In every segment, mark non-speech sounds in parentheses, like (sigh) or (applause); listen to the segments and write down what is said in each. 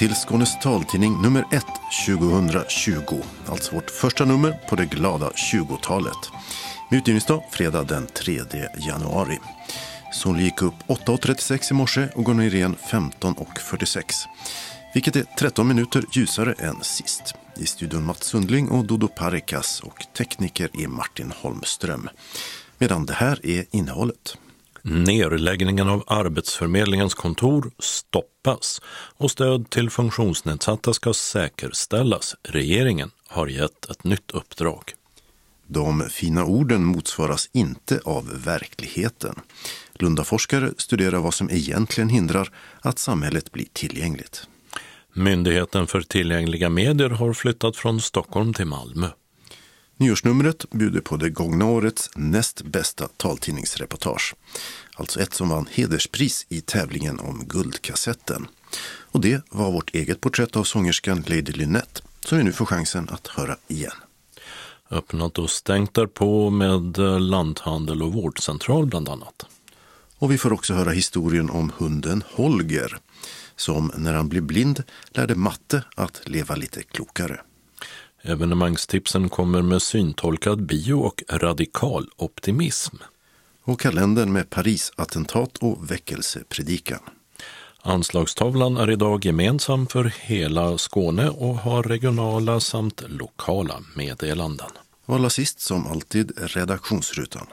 Till Skånes taltidning nummer 1 2020. Alltså vårt första nummer på det glada 20-talet. Med utgivningsdag fredag den 3 januari. Solen gick upp 8.36 i morse och går ner igen 15.46. Vilket är 13 minuter ljusare än sist. I studion Mats Sundling och Dodo Parikas och tekniker är Martin Holmström. Medan det här är innehållet. Nerläggningen av Arbetsförmedlingens kontor stoppas och stöd till funktionsnedsatta ska säkerställas. Regeringen har gett ett nytt uppdrag. De fina orden motsvaras inte av verkligheten. Lundaforskare studerar vad som egentligen hindrar att samhället blir tillgängligt. Myndigheten för tillgängliga medier har flyttat från Stockholm till Malmö. Nyårsnumret bjuder på det gångna årets näst bästa taltidningsreportage. Alltså ett som vann hederspris i tävlingen om Guldkassetten. Och det var vårt eget porträtt av sångerskan Lady Lynette som vi nu får chansen att höra igen. Öppnat och stängt därpå med lanthandel och vårdcentral bland annat. Och vi får också höra historien om hunden Holger som när han blev blind lärde matte att leva lite klokare. Evenemangstipsen kommer med syntolkad bio och radikal optimism. Och kalendern med Parisattentat och väckelsepredikan. Anslagstavlan är idag gemensam för hela Skåne och har regionala samt lokala meddelanden. Och allra sist som alltid redaktionsrutan.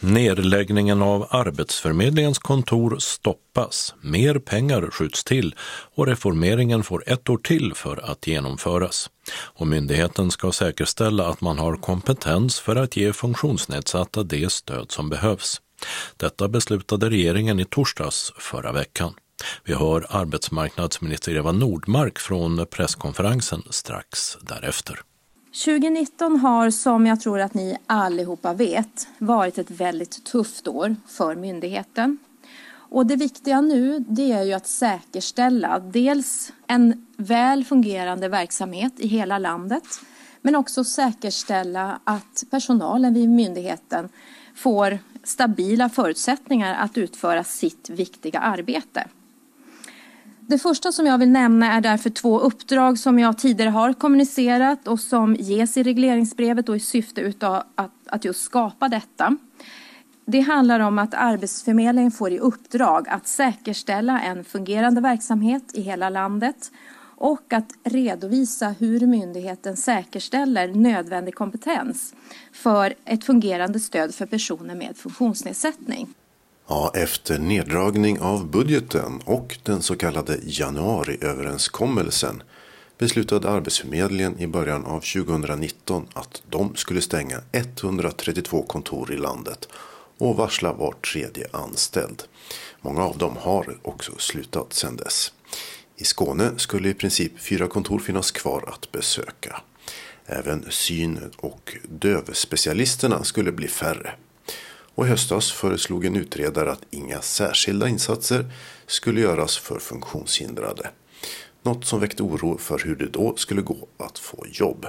Nedläggningen av Arbetsförmedlingens kontor stoppas, mer pengar skjuts till och reformeringen får ett år till för att genomföras. Och myndigheten ska säkerställa att man har kompetens för att ge funktionsnedsatta det stöd som behövs. Detta beslutade regeringen i torsdags förra veckan. Vi hör arbetsmarknadsminister Eva Nordmark från presskonferensen strax därefter. 2019 har, som jag tror att ni allihopa vet, varit ett väldigt tufft år för myndigheten. Och det viktiga nu det är ju att säkerställa dels en väl fungerande verksamhet i hela landet men också säkerställa att personalen vid myndigheten får stabila förutsättningar att utföra sitt viktiga arbete. Det första som jag vill nämna är därför två uppdrag som jag tidigare har kommunicerat och som ges i regleringsbrevet och i syfte utav att, att just skapa detta. Det handlar om att Arbetsförmedlingen får i uppdrag att säkerställa en fungerande verksamhet i hela landet och att redovisa hur myndigheten säkerställer nödvändig kompetens för ett fungerande stöd för personer med funktionsnedsättning. Ja, efter neddragning av budgeten och den så kallade januariöverenskommelsen beslutade Arbetsförmedlingen i början av 2019 att de skulle stänga 132 kontor i landet och varsla var tredje anställd. Många av dem har också slutat sedan dess. I Skåne skulle i princip fyra kontor finnas kvar att besöka. Även syn och dövspecialisterna skulle bli färre. Och i höstas föreslog en utredare att inga särskilda insatser skulle göras för funktionshindrade. Något som väckte oro för hur det då skulle gå att få jobb.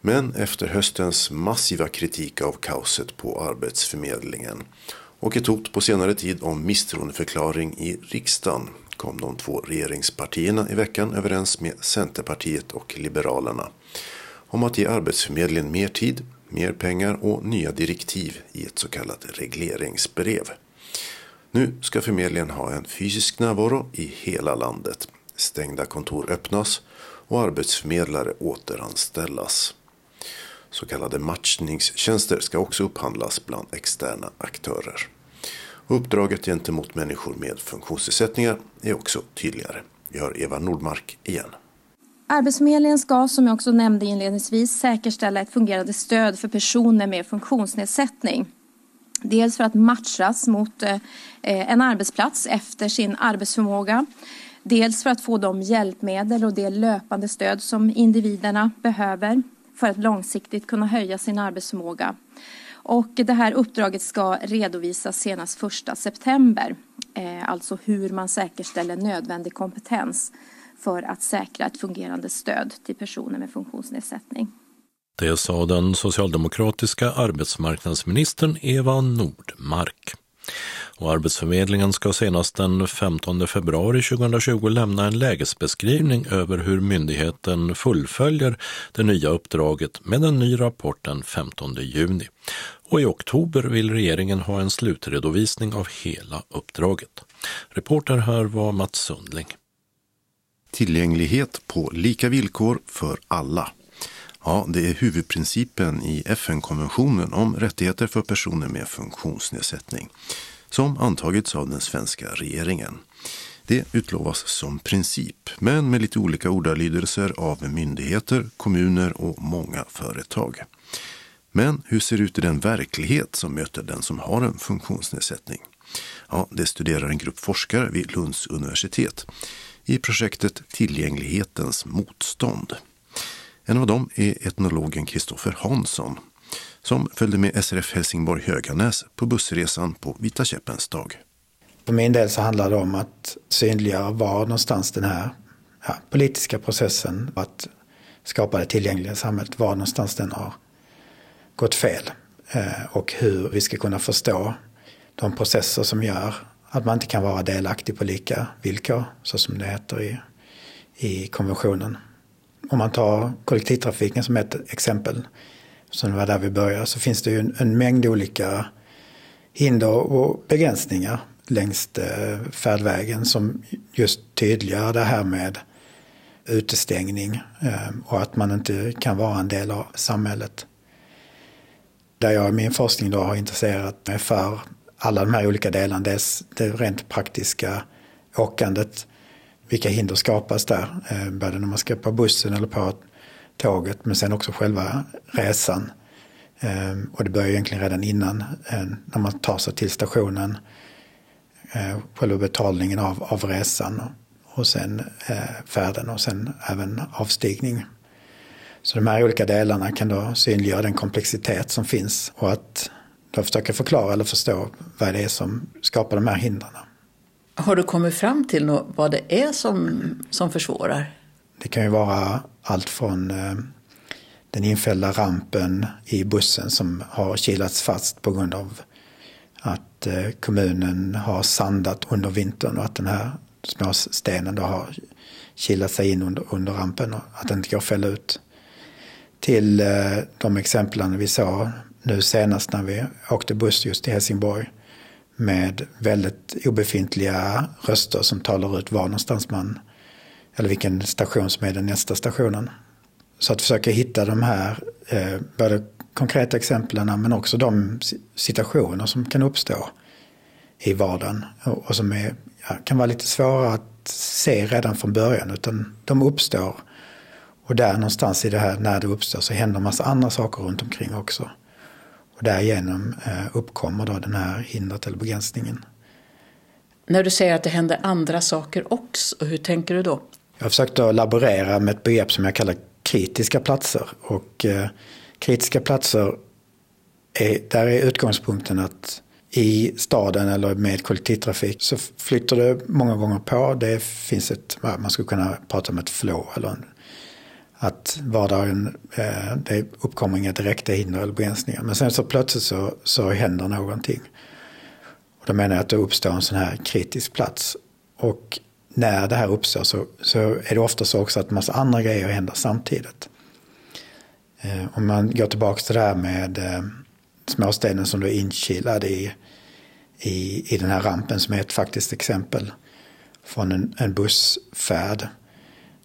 Men efter höstens massiva kritik av kaoset på Arbetsförmedlingen och ett hot på senare tid om misstroendeförklaring i riksdagen kom de två regeringspartierna i veckan överens med Centerpartiet och Liberalerna om att ge Arbetsförmedlingen mer tid mer pengar och nya direktiv i ett så kallat regleringsbrev. Nu ska förmedlingen ha en fysisk närvaro i hela landet. Stängda kontor öppnas och arbetsförmedlare återanställas. Så kallade matchningstjänster ska också upphandlas bland externa aktörer. uppdraget gentemot människor med funktionsnedsättningar är också tydligare. Vi har Eva Nordmark igen. Arbetsförmedlingen ska, som jag också nämnde inledningsvis, säkerställa ett fungerande stöd för personer med funktionsnedsättning. Dels för att matchas mot eh, en arbetsplats efter sin arbetsförmåga. Dels för att få de hjälpmedel och det löpande stöd som individerna behöver för att långsiktigt kunna höja sin arbetsförmåga. Och det här uppdraget ska redovisas senast 1 september. Eh, alltså hur man säkerställer nödvändig kompetens för att säkra ett fungerande stöd till personer med funktionsnedsättning. Det sa den socialdemokratiska arbetsmarknadsministern Eva Nordmark. Och Arbetsförmedlingen ska senast den 15 februari 2020 lämna en lägesbeskrivning över hur myndigheten fullföljer det nya uppdraget med en ny rapport den 15 juni. Och i oktober vill regeringen ha en slutredovisning av hela uppdraget. Reporter här var Mats Sundling. Tillgänglighet på lika villkor för alla. Ja, det är huvudprincipen i FN-konventionen om rättigheter för personer med funktionsnedsättning som antagits av den svenska regeringen. Det utlovas som princip, men med lite olika ordalydelser av myndigheter, kommuner och många företag. Men hur ser det ut i den verklighet som möter den som har en funktionsnedsättning? Ja, det studerar en grupp forskare vid Lunds universitet i projektet Tillgänglighetens motstånd. En av dem är etnologen Kristoffer Hansson som följde med SRF Helsingborg Höganäs på bussresan på Vita käppens dag. För min del så handlar det om att synliggöra var någonstans den här ja, politiska processen att skapa det tillgängliga samhället, var någonstans den har gått fel. Eh, och hur vi ska kunna förstå de processer som gör att man inte kan vara delaktig på lika villkor, så som det heter i, i konventionen. Om man tar kollektivtrafiken som ett exempel, som det var där vi började, så finns det ju en, en mängd olika hinder och begränsningar längs eh, färdvägen som just tydliggör det här med utestängning eh, och att man inte kan vara en del av samhället. Där jag i min forskning då har intresserat mig för alla de här olika delarna. Dels det rent praktiska åkandet. Vilka hinder skapas där? Eh, både när man ska på bussen eller på tåget men sen också själva resan. Eh, och det börjar egentligen redan innan eh, när man tar sig till stationen. Själva betalningen av, av resan och sen färden och sen även avstigning. Så de här olika delarna kan då synliggöra den komplexitet som finns och att då försöka förklara eller förstå vad det är som skapar de här hindren. Har du kommit fram till vad det är som, som försvårar? Det kan ju vara allt från eh, den infällda rampen i bussen som har kilats fast på grund av att eh, kommunen har sandat under vintern och att den här småstenen då har kilat sig in under, under rampen och att den inte går att fälla ut. Till eh, de exemplen vi såg nu senast när vi åkte buss just till Helsingborg med väldigt obefintliga röster som talar ut var någonstans man, eller vilken station som är den nästa stationen. Så att försöka hitta de här, eh, både konkreta exemplen men också de situationer som kan uppstå i vardagen och, och som är, ja, kan vara lite svåra att se redan från början utan de uppstår. Och där någonstans i det här, när det uppstår, så händer en massa andra saker runt omkring också. Och därigenom eh, uppkommer då den här hindret eller begränsningen. När du säger att det händer andra saker också, hur tänker du då? Jag har försökt att laborera med ett begrepp som jag kallar kritiska platser. Och eh, kritiska platser, är, där är utgångspunkten att i staden eller med kollektivtrafik så flyttar det många gånger på. Det finns ett, man skulle kunna prata om ett flow eller en att vardagen, eh, det uppkommer inga direkta hinder eller begränsningar. Men sen så plötsligt så, så händer någonting. Och då menar jag att det uppstår en sån här kritisk plats. Och när det här uppstår så, så är det ofta så också att massa andra grejer händer samtidigt. Eh, om man går tillbaka till det här med eh, småstenen som då är inkilad i, i, i den här rampen som är ett faktiskt exempel från en, en bussfärd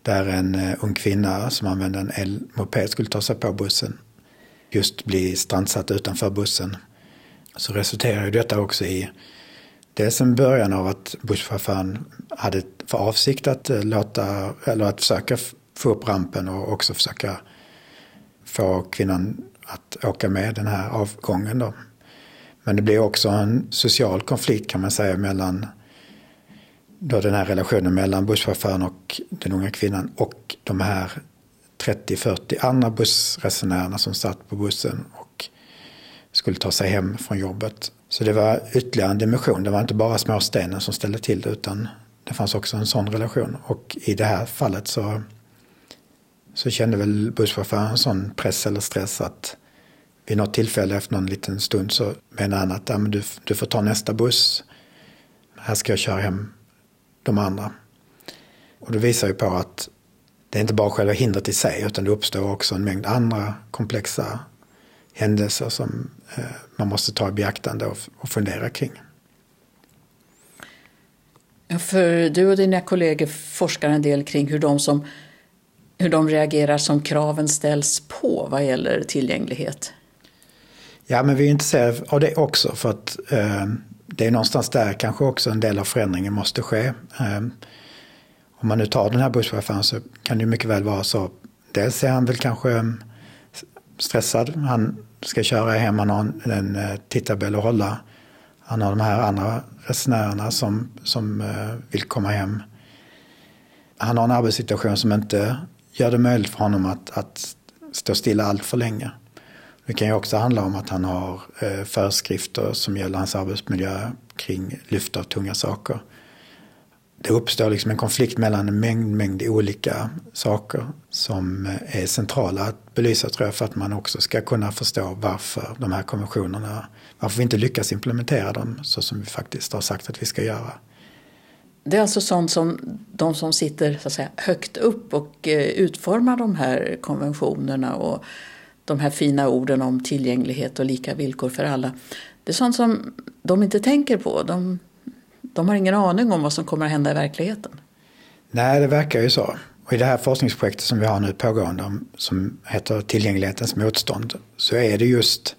där en eh, ung kvinna som använde en elmoped skulle ta sig på bussen just bli strandsatt utanför bussen. Så resulterade detta också i dels en början av att busschauffören hade för avsikt att eh, låta, eller att försöka få upp rampen och också försöka få kvinnan att åka med den här avgången då. Men det blir också en social konflikt kan man säga mellan då den här relationen mellan busschauffören och den unga kvinnan och de här 30-40 andra bussresenärerna som satt på bussen och skulle ta sig hem från jobbet. Så det var ytterligare en dimension. Det var inte bara småstenen som ställde till det utan det fanns också en sån relation. Och i det här fallet så, så kände väl busschauffören en sån press eller stress att vid något tillfälle efter någon liten stund så menade han att ja, men du, du får ta nästa buss här ska jag köra hem de andra. Och det visar ju på att det är inte bara själva hindret i sig utan det uppstår också en mängd andra komplexa händelser som eh, man måste ta i beaktande och, fundera kring. För du och dina kollegor forskar en del kring hur de, som, hur de reagerar som kraven ställs på vad gäller tillgänglighet. Ja, men vi är intresserade av det också för att eh, det är någonstans där kanske också en del av förändringen måste ske. Ehm, om man nu tar den här busschauffören så kan det mycket väl vara så. Dels är han väl kanske ehm, stressad. Han ska köra hem, han har en, en eh, tidtabell att hålla. Han har de här andra resenärerna som, som eh, vill komma hem. Han har en arbetssituation som inte gör det möjligt för honom att, att stå stilla allt för länge. Det kan ju också handla om att han har eh, föreskrifter som gäller hans arbetsmiljö kring lyft av tunga saker. Det uppstår liksom en konflikt mellan en mängd, mängd olika saker som eh, är centrala att belysa tror jag för att man också ska kunna förstå varför de här konventionerna, varför vi inte lyckas implementera dem så som vi faktiskt har sagt att vi ska göra. Det är alltså sånt som de som sitter så att säga, högt upp och eh, utformar de här konventionerna och de här fina orden om tillgänglighet och lika villkor för alla. Det är sånt som de inte tänker på. De, de har ingen aning om vad som kommer att hända i verkligheten. Nej, det verkar ju så. Och i det här forskningsprojektet som vi har nu pågående som heter Tillgänglighetens motstånd så är det just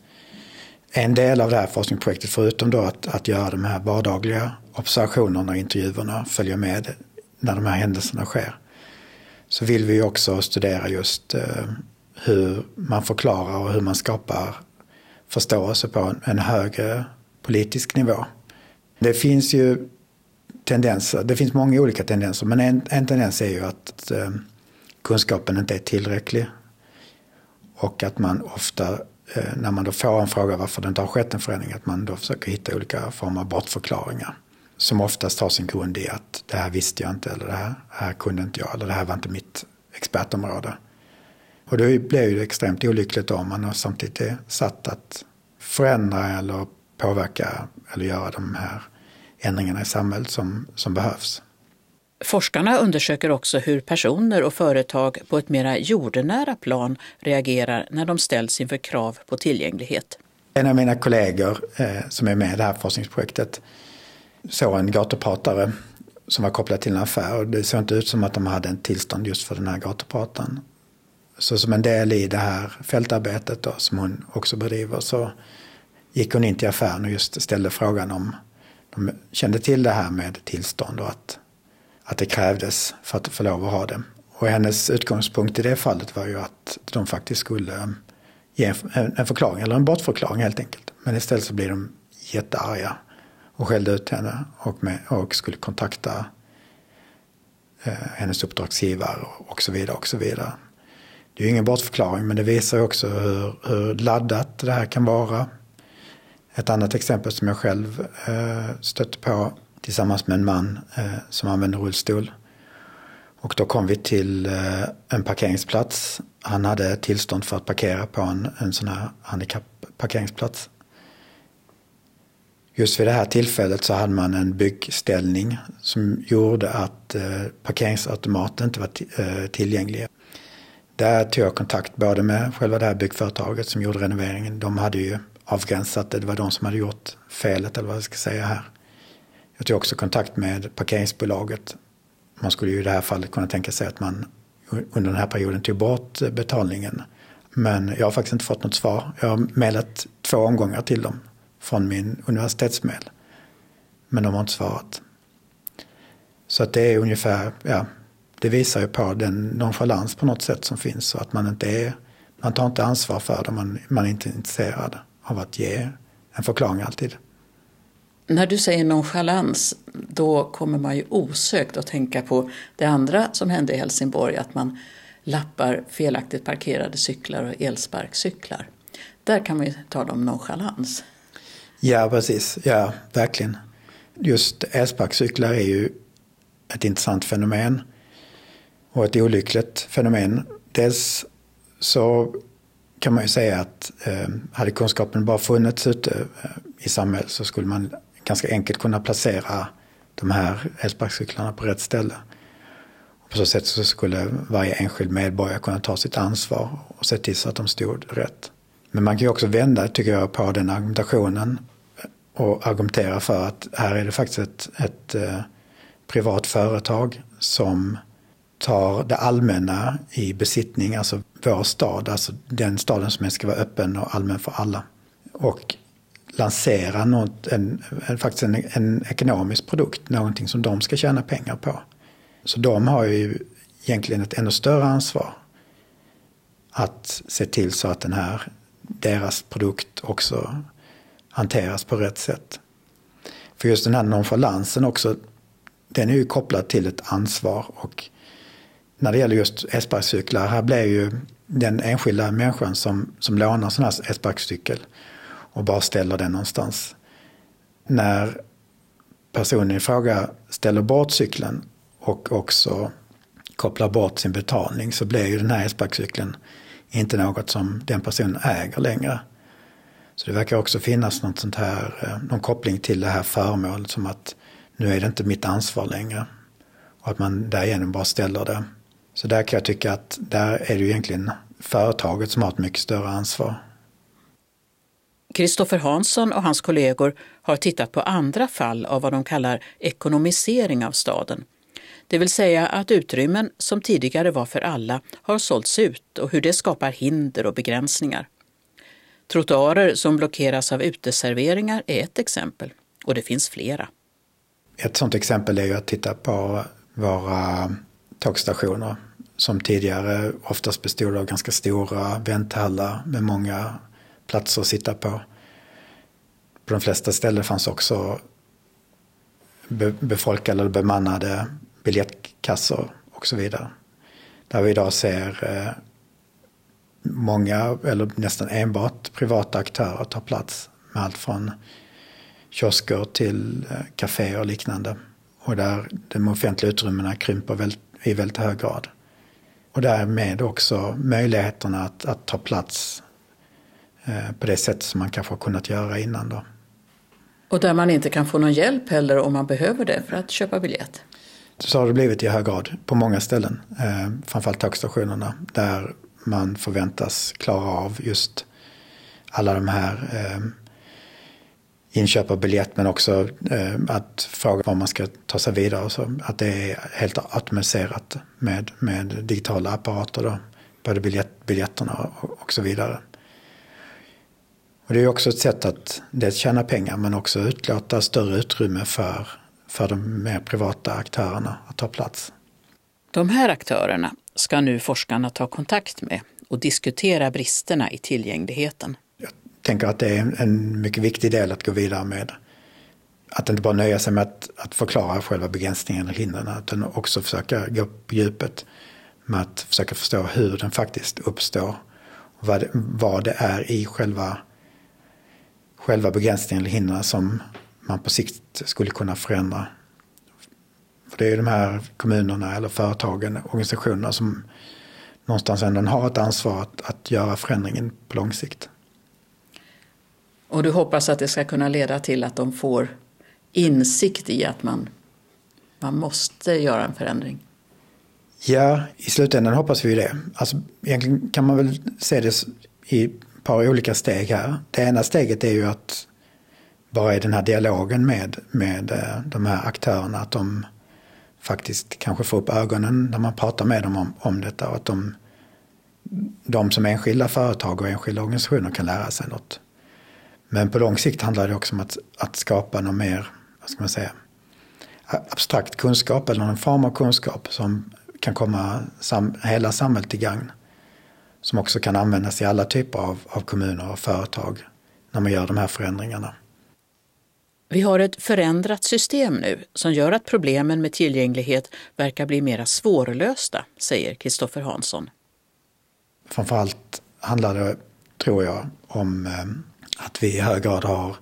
en del av det här forskningsprojektet förutom då att, att göra de här vardagliga observationerna och intervjuerna, följa med när de här händelserna sker. Så vill vi också studera just eh, hur man förklarar och hur man skapar förståelse på en högre politisk nivå. Det finns ju tendenser, det finns många olika tendenser men en, en tendens är ju att eh, kunskapen inte är tillräcklig. Och att man ofta, eh, när man då får en fråga varför det inte har skett en förändring, att man då försöker hitta olika former av bortförklaringar. Som oftast har sin grund i att det här visste jag inte eller det här, det här kunde inte jag eller det här var inte mitt expertområde. Och det blir ju extremt olyckligt om man samtidigt är satt att förändra eller påverka eller göra de här ändringarna i samhället som, som behövs. Forskarna undersöker också hur personer och företag på ett mera jordnära plan reagerar när de ställs inför krav på tillgänglighet. En av mina kollegor eh, som är med i det här forskningsprojektet såg en gatupratare som var kopplad till en affär och det såg inte ut som att de hade en tillstånd just för den här gatuprataren. Så som en del i det här fältarbetet då, som hon också bedriver så gick hon in till affären och just ställde frågan om de kände till det här med tillstånd och att, att det krävdes för att få lov att ha det. Och hennes utgångspunkt i det fallet var ju att de faktiskt skulle ge en förklaring, eller en bortförklaring helt enkelt. Men istället så blir de jättearga och skällde ut henne och, med, och skulle kontakta eh, hennes uppdragsgivare och så vidare. och så vidare. Det är ju ingen bortförklaring men det visar också hur, hur laddat det här kan vara. Ett annat exempel som jag själv eh, stötte på tillsammans med en man eh, som använde rullstol. Och då kom vi till eh, en parkeringsplats. Han hade tillstånd för att parkera på en, en sån här handikappparkeringsplats. Just vid det här tillfället så hade man en byggställning som gjorde att eh, parkeringsautomaten inte var eh, tillgänglig. Där tog jag kontakt både med själva det här byggföretaget som gjorde renoveringen. De hade ju avgränsat det. Det var de som hade gjort felet eller vad jag ska säga här. Jag tog också kontakt med parkeringsbolaget. Man skulle ju i det här fallet kunna tänka sig att man under den här perioden tog bort betalningen. Men jag har faktiskt inte fått något svar. Jag har mejlat två omgångar till dem från min universitetsmail. Men de har inte svarat. Så att det är ungefär, ja, det visar ju på den nonchalans på något sätt som finns. Och att man inte är, man tar inte ansvar för det, man, man är inte intresserad av att ge en förklaring alltid. När du säger nonchalans, då kommer man ju osökt att tänka på det andra som hände i Helsingborg, att man lappar felaktigt parkerade cyklar och elsparkcyklar. Där kan ju tala om nonchalans. Ja, precis. Ja, verkligen. Just elsparkcyklar är ju ett intressant fenomen och ett olyckligt fenomen. Dels så kan man ju säga att eh, hade kunskapen bara funnits ute eh, i samhället så skulle man ganska enkelt kunna placera de här elsparkcyklarna på rätt ställe. Och på så sätt så skulle varje enskild medborgare kunna ta sitt ansvar och se till så att de stod rätt. Men man kan ju också vända, tycker jag, på den argumentationen och argumentera för att här är det faktiskt ett, ett eh, privat företag som tar det allmänna i besittning, alltså vår stad, alltså den staden som ska vara öppen och allmän för alla. Och lansera något, en, en, faktiskt en, en ekonomisk produkt, någonting som de ska tjäna pengar på. Så de har ju egentligen ett ännu större ansvar att se till så att den här, deras produkt också hanteras på rätt sätt. För just den här nonchalansen också, den är ju kopplad till ett ansvar och när det gäller just elsparkcyklar, här blir ju den enskilda människan som, som lånar sån här elsparkcykel och bara ställer den någonstans. När personen i fråga ställer bort cykeln och också kopplar bort sin betalning så blir ju den här elsparkcykeln inte något som den personen äger längre. Så det verkar också finnas något sånt här, eh, någon koppling till det här föremålet som att nu är det inte mitt ansvar längre. Och att man därigenom bara ställer det. Så där kan jag tycka att där är det ju egentligen företaget som har ett mycket större ansvar. Kristoffer Hansson och hans kollegor har tittat på andra fall av vad de kallar ekonomisering av staden. Det vill säga att utrymmen som tidigare var för alla har sålts ut och hur det skapar hinder och begränsningar. Trottoarer som blockeras av uteserveringar är ett exempel och det finns flera. Ett sådant exempel är ju att titta på våra tågstationer som tidigare oftast bestod av ganska stora vänthallar med många platser att sitta på. På de flesta ställen fanns också befolkade eller bemannade biljettkassor och så vidare. Där vi idag ser eh, många, eller nästan enbart privata aktörer ta plats med allt från kiosker till eh, kaféer och liknande. Och där de offentliga utrymmena krymper i väldigt hög grad. Och därmed också möjligheterna att, att ta plats eh, på det sätt som man kanske har kunnat göra innan. Då. Och där man inte kan få någon hjälp heller om man behöver det för att köpa biljett? Så har det blivit i hög grad på många ställen, eh, framförallt tågstationerna, där man förväntas klara av just alla de här eh, inköp av biljett men också eh, att fråga var man ska ta sig vidare. Så, att det är helt automatiserat med, med digitala apparater. Då, både biljett, biljetterna och, och så vidare. Och det är också ett sätt att dels tjäna pengar men också utlåta större utrymme för, för de mer privata aktörerna att ta plats. De här aktörerna ska nu forskarna ta kontakt med och diskutera bristerna i tillgängligheten tänker att det är en mycket viktig del att gå vidare med. Att inte bara nöja sig med att, att förklara själva begränsningen eller hindren utan också försöka gå på djupet med att försöka förstå hur den faktiskt uppstår. Och vad, det, vad det är i själva, själva begränsningen eller hindren som man på sikt skulle kunna förändra. För det är ju de här kommunerna eller företagen, organisationerna som någonstans ändå har ett ansvar att, att göra förändringen på lång sikt. Och du hoppas att det ska kunna leda till att de får insikt i att man, man måste göra en förändring? Ja, i slutändan hoppas vi det. Alltså, egentligen kan man väl se det i ett par olika steg här. Det ena steget är ju att bara i den här dialogen med, med eh, de här aktörerna, att de faktiskt kanske får upp ögonen när man pratar med dem om, om detta och att de, de som enskilda företag och enskilda organisationer kan lära sig något. Men på lång sikt handlar det också om att, att skapa någon mer, vad ska man säga, abstrakt kunskap eller någon form av kunskap som kan komma sam, hela samhället till gagn. Som också kan användas i alla typer av, av kommuner och företag när man gör de här förändringarna. Vi har ett förändrat system nu som gör att problemen med tillgänglighet verkar bli mera svårlösta, säger Kristoffer Hansson. Framförallt handlar det, tror jag, om eh, att vi i hög grad har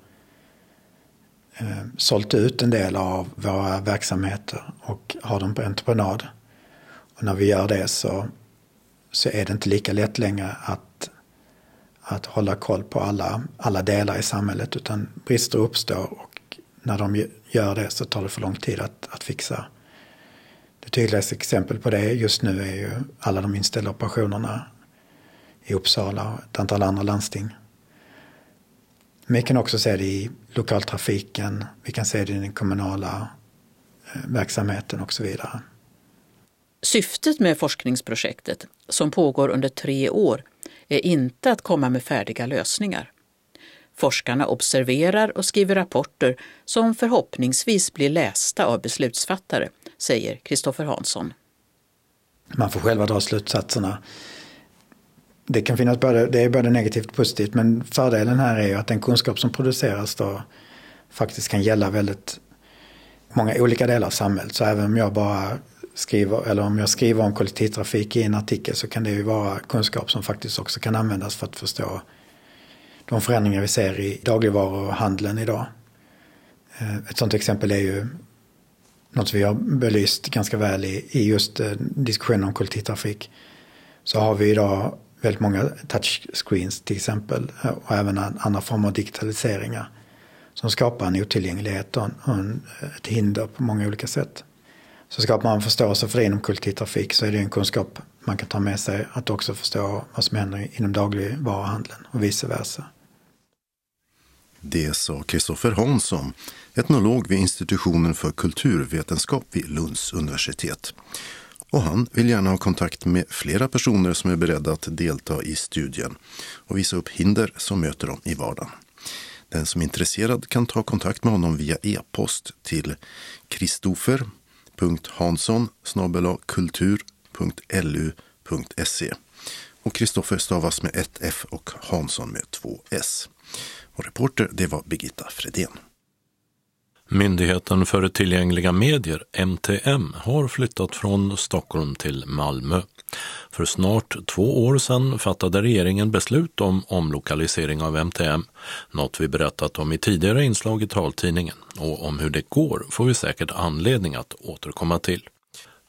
eh, sålt ut en del av våra verksamheter och har dem på entreprenad. Och när vi gör det så, så är det inte lika lätt längre att, att hålla koll på alla, alla delar i samhället utan brister uppstår och när de gör det så tar det för lång tid att, att fixa. Det tydligaste exempel på det just nu är ju alla de inställda operationerna i Uppsala och ett antal andra landsting. Men vi kan också se det i lokaltrafiken, vi kan se det i den kommunala eh, verksamheten och så vidare. Syftet med forskningsprojektet, som pågår under tre år, är inte att komma med färdiga lösningar. Forskarna observerar och skriver rapporter som förhoppningsvis blir lästa av beslutsfattare, säger Kristoffer Hansson. Man får själva dra slutsatserna. Det kan finnas både, det är både negativt och positivt men fördelen här är ju att den kunskap som produceras då faktiskt kan gälla väldigt många olika delar av samhället. Så även om jag bara skriver, eller om jag skriver om kollektivtrafik i en artikel så kan det ju vara kunskap som faktiskt också kan användas för att förstå de förändringar vi ser i dagligvaruhandeln idag. Eh, ett sådant exempel är ju något vi har belyst ganska väl i, i just eh, diskussionen om kollektivtrafik. Så har vi idag väldigt många touchscreens till exempel och även andra former av digitaliseringar som skapar en otillgänglighet och en, ett hinder på många olika sätt. Så skapar man förståelse för det inom kollektivtrafik så är det en kunskap man kan ta med sig att också förstå vad som händer inom dagligvaruhandeln och vice versa. Det sa Kristoffer Hansson, etnolog vid institutionen för kulturvetenskap vid Lunds universitet. Och han vill gärna ha kontakt med flera personer som är beredda att delta i studien och visa upp hinder som möter dem i vardagen. Den som är intresserad kan ta kontakt med honom via e-post till kristoffer.hansson kultur.lu.se och Kristoffer stavas med ett F och Hansson med två S. Och reporter det var Birgitta Fredén. Myndigheten för tillgängliga medier, MTM, har flyttat från Stockholm till Malmö. För snart två år sedan fattade regeringen beslut om omlokalisering av MTM, något vi berättat om i tidigare inslag i taltidningen. Och om hur det går får vi säkert anledning att återkomma till.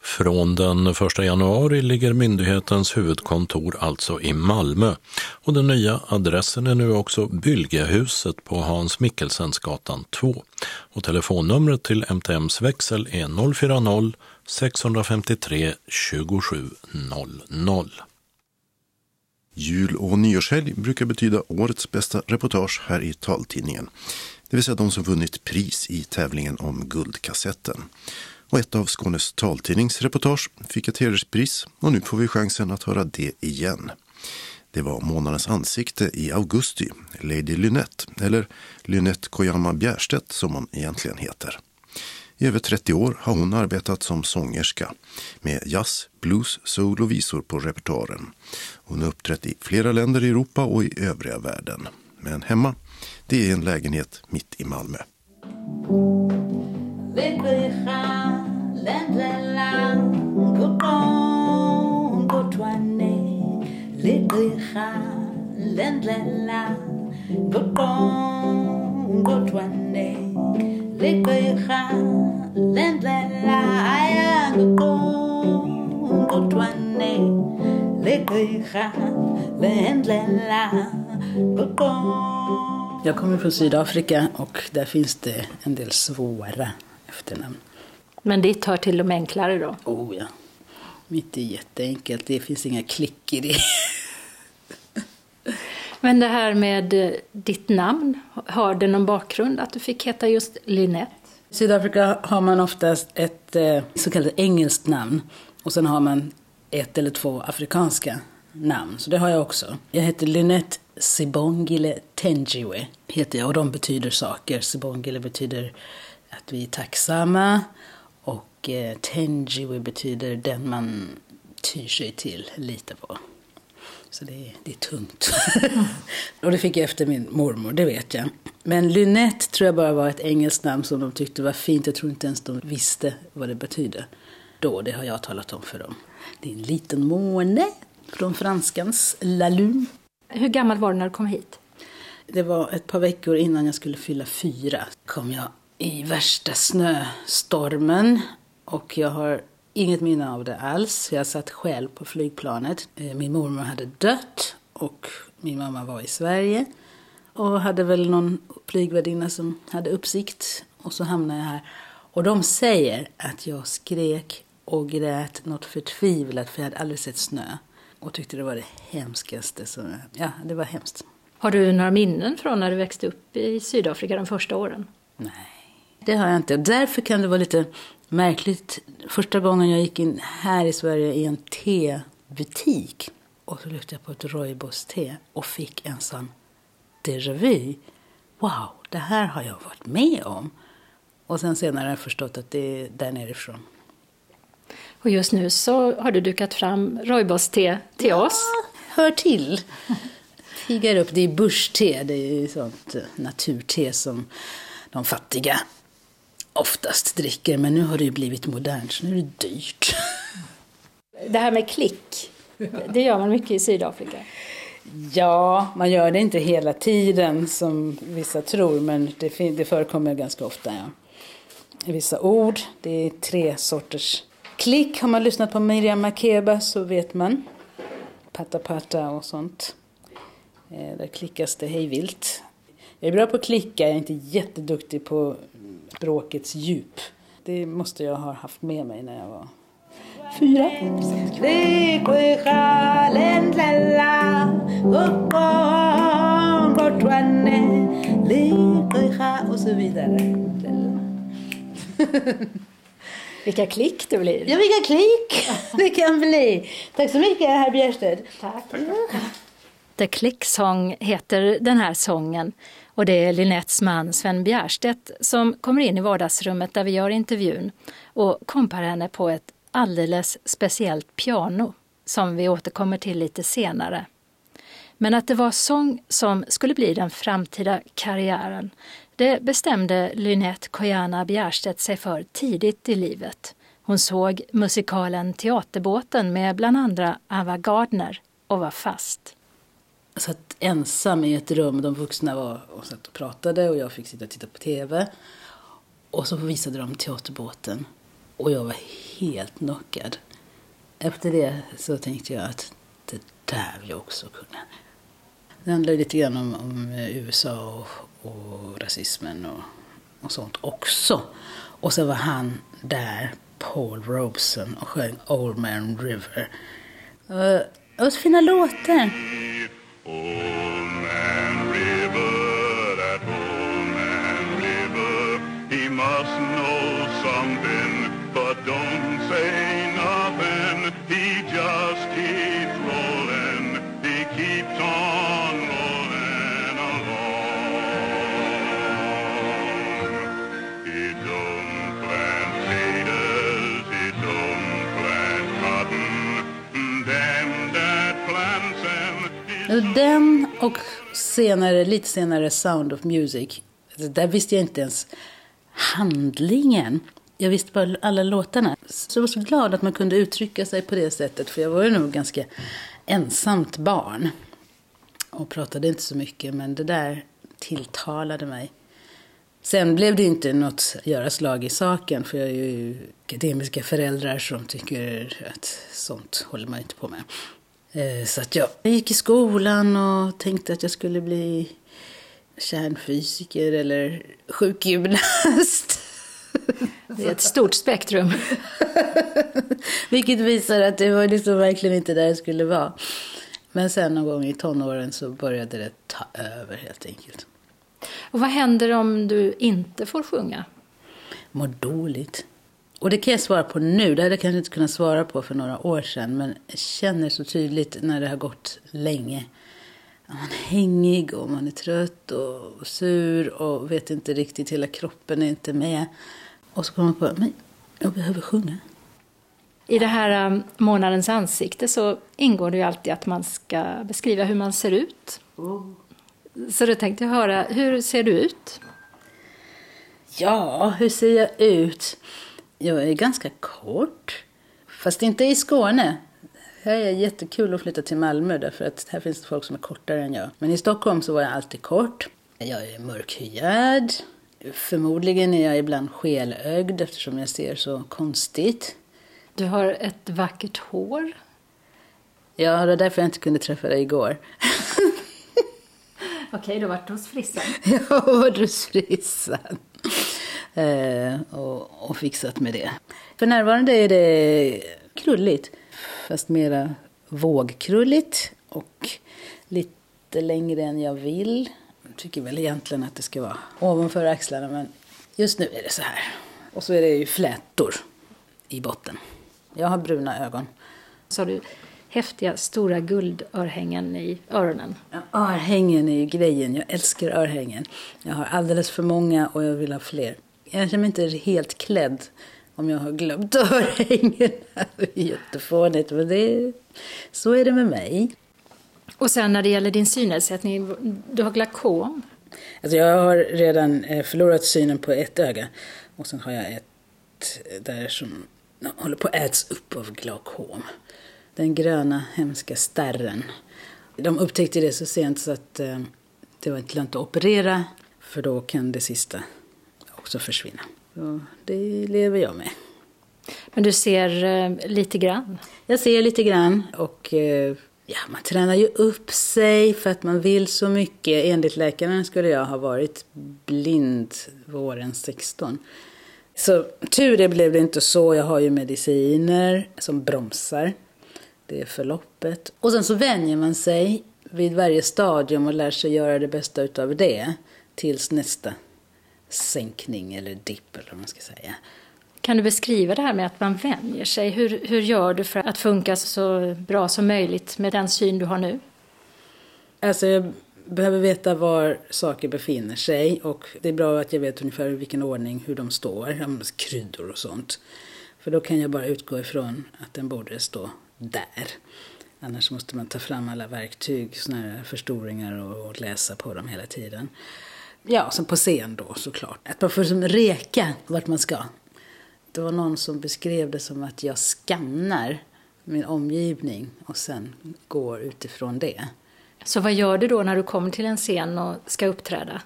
Från den 1 januari ligger myndighetens huvudkontor alltså i Malmö och den nya adressen är nu också Bylgehuset på Hans Mikkelsensgatan 2 och telefonnumret till MTMs växel är 040-653 2700. Jul och nyårshelg brukar betyda årets bästa reportage här i taltidningen. Det vill säga de som vunnit pris i tävlingen om Guldkassetten och ett av Skånes taltidningsreportage fick ett hederspris och nu får vi chansen att höra det igen. Det var månadens ansikte i augusti, Lady Lynette, eller Lynette Koyama Bjärstedt som hon egentligen heter. I över 30 år har hon arbetat som sångerska med jazz, blues, soul och visor på repertoaren. Hon har uppträtt i flera länder i Europa och i övriga världen. Men hemma, det är en lägenhet mitt i Malmö. Lidricha, lendlela, gokon, gotwane. Lendlela, aya, gotwane. Lidricha, lendlela. Jag kommer från Sydafrika och där finns det en del svåra efternamn. Men ditt hör till de enklare då? Oh ja. Mitt är jätteenkelt, det finns inga klick i det. (laughs) Men det här med eh, ditt namn, har det någon bakgrund att du fick heta just Lynette? I Sydafrika har man oftast ett eh, så kallat engelskt namn och sen har man ett eller två afrikanska namn. Så det har jag också. Jag heter Lynette Sibongile Tenjiwe heter jag och de betyder saker. Sibongile betyder att vi är tacksamma och eh, Tenjiwe betyder den man tyr sig till, litar på. Så det är, det är tungt. (laughs) och det fick jag efter min mormor, det vet jag. Men Lynette tror jag bara var ett engelskt namn som de tyckte var fint. Jag tror inte ens de visste vad det betydde. Då, det har jag talat om för dem. Det är en liten måne från franskans La Lune. Hur gammal var du när du kom hit? Det var ett par veckor innan jag skulle fylla fyra. kom jag i värsta snöstormen och jag har inget minne av det alls. Jag satt själv på flygplanet. Eh, min mormor hade dött och min mamma var i Sverige och hade väl någon flygvärdinna som hade uppsikt. och så hamnade jag här. Och de säger att jag skrek och grät något förtvivlat för jag hade aldrig sett snö. Och tyckte det var det hemskaste. Så, ja, det var hemskt. Har du några minnen från när du växte upp i Sydafrika de första åren? Nej, det har jag inte. Därför kan det vara lite märkligt. Första gången jag gick in här i Sverige i en tebutik och så lyfte jag på ett rooibos-te och fick en sån déjà vu. Wow, det här har jag varit med om. Och sen senare har jag förstått att det är där nerifrån. Och just nu så har du dukat fram rooibos-te till ja, oss. hör till. Piggar upp. Det är börste, det är sånt eh, naturte som de fattiga oftast dricker. Men nu har det ju blivit modernt, så nu är det dyrt. (laughs) Det här med klick, det gör man mycket i Sydafrika. Ja, man gör det inte hela tiden som vissa tror, men det, det förekommer ganska ofta. Ja. Vissa ord, det är tre sorters klick. Har man lyssnat på Miriam Makeba så vet man. Patta patta och sånt. Eh, där klickas det hejvilt. Jag är bra på att klicka, jag är inte jätteduktig på språkets djup. Det måste jag ha haft med mig när jag var fyra. Och så vidare. Vilka klick det blir. Ja, vilka klick det kan bli. Tack så mycket, herr Bjärsted. Tack. The Click Song heter den här sången och det är Linettes man Sven Bjärstedt som kommer in i vardagsrummet där vi gör intervjun och kompar henne på ett alldeles speciellt piano som vi återkommer till lite senare. Men att det var sång som skulle bli den framtida karriären, det bestämde Lynette Kojana Bjärstedt sig för tidigt i livet. Hon såg musikalen Teaterbåten med bland andra Ava Gardner och var fast. Jag satt ensam i ett rum. De vuxna var och satt och pratade och jag fick sitta och titta på TV. Och så visade de Teaterbåten. Och jag var helt knockad. Efter det så tänkte jag att det där vill jag också kunna. Det handlar lite grann om, om USA och, och rasismen och, och sånt också. Och så var han där, Paul Robeson, och sjöng Old Man River. Det var så fina låtar. Mm. Old Den och senare, lite senare Sound of Music. Där visste jag inte ens handlingen. Jag visste bara alla låtarna. Så jag var så glad att man kunde uttrycka sig på det sättet. För jag var ju nog ganska ensamt barn. Och pratade inte så mycket. Men det där tilltalade mig. Sen blev det inte något göra slag i saken. För jag är ju akademiska föräldrar som tycker att sånt håller man inte på med. Eh, så att jag gick i skolan och tänkte att jag skulle bli kärnfysiker eller sjukgymnast. Det är ett stort spektrum. (laughs) Vilket visar att det var liksom verkligen inte där det skulle vara. Men sen någon gång i tonåren så började det ta över helt enkelt. Och vad händer om du inte får sjunga? Mår dåligt. Och det kan jag svara på nu. Det hade jag kanske inte kunnat svara på för några år sedan. Men jag känner så tydligt när det har gått länge. Man är hängig och man är trött och sur och vet inte riktigt. Hela kroppen är inte med. Och så kommer man på men jag behöver sjunga. I det här um, månadens ansikte så ingår det ju alltid att man ska beskriva hur man ser ut. Oh. Så då tänkte jag höra, hur ser du ut? Ja, hur ser jag ut? Jag är ganska kort. Fast inte i Skåne. Här är jättekul att flytta till Malmö därför att här finns det folk som är kortare än jag. Men i Stockholm så var jag alltid kort. Jag är mörkhyad. Förmodligen är jag ibland skelögd eftersom jag ser så konstigt. Du har ett vackert hår. Ja, det var därför jag inte kunde träffa dig igår. (laughs) Okej, du har varit hos frissan. Jag har varit hos frissan. Eh, och, och fixat med det. För närvarande är det krulligt, fast mera vågkrulligt och lite längre än jag vill. Jag tycker väl egentligen att det ska vara ovanför axlarna, men just nu är det så här. Och så är det ju flätor i botten. Jag har bruna ögon. Så har du häftiga stora guldörhängen i öronen. Ja, örhängen är ju grejen. Jag älskar örhängen. Jag har alldeles för många och jag vill ha fler. Jag känner mig inte helt klädd om jag har glömt örhängen. (laughs) Det är jättefånigt, men det, så är det med mig. Och sen när det gäller din synnedsättning, du har glaukom. Alltså jag har redan eh, förlorat synen på ett öga. Och sen har jag ett där som håller på att äts upp av glaukom. Den gröna hemska stärren. De upptäckte det så sent så att eh, det var inte lönt att operera. För då kan det sista också försvinna. Så det lever jag med. Men du ser eh, lite grann? Jag ser lite grann och eh, ja, man tränar ju upp sig för att man vill så mycket. Enligt läkaren skulle jag ha varit blind våren 16. Så tur det blev det inte så. Jag har ju mediciner som bromsar det förloppet. Och sen så vänjer man sig vid varje stadium och lär sig göra det bästa utav det tills nästa sänkning eller dipp eller vad man ska säga. Kan du beskriva det här med att man vänjer sig? Hur, hur gör du för att funka så bra som möjligt med den syn du har nu? Alltså jag behöver veta var saker befinner sig och det är bra att jag vet ungefär i vilken ordning hur de står, kryddor och sånt. För då kan jag bara utgå ifrån att den borde stå där. Annars måste man ta fram alla verktyg, såna här förstoringar och, och läsa på dem hela tiden. Ja, som på scen då såklart. Att man får som reka vart man ska. Det var någon som beskrev det som att jag skannar min omgivning och sen går utifrån det. Så vad gör du då när du kommer till en scen och ska uppträda?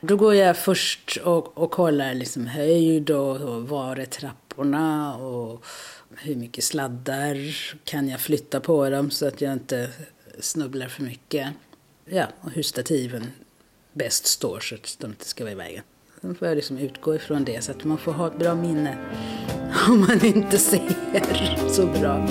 Då går jag först och, och kollar liksom höjd och, och var är trapporna och hur mycket sladdar kan jag flytta på dem så att jag inte snubblar för mycket. Ja, och hur stativen bäst står så att de inte ska vara i vägen. Sen får jag liksom utgå ifrån det så att man får ha ett bra minne om man inte ser så bra.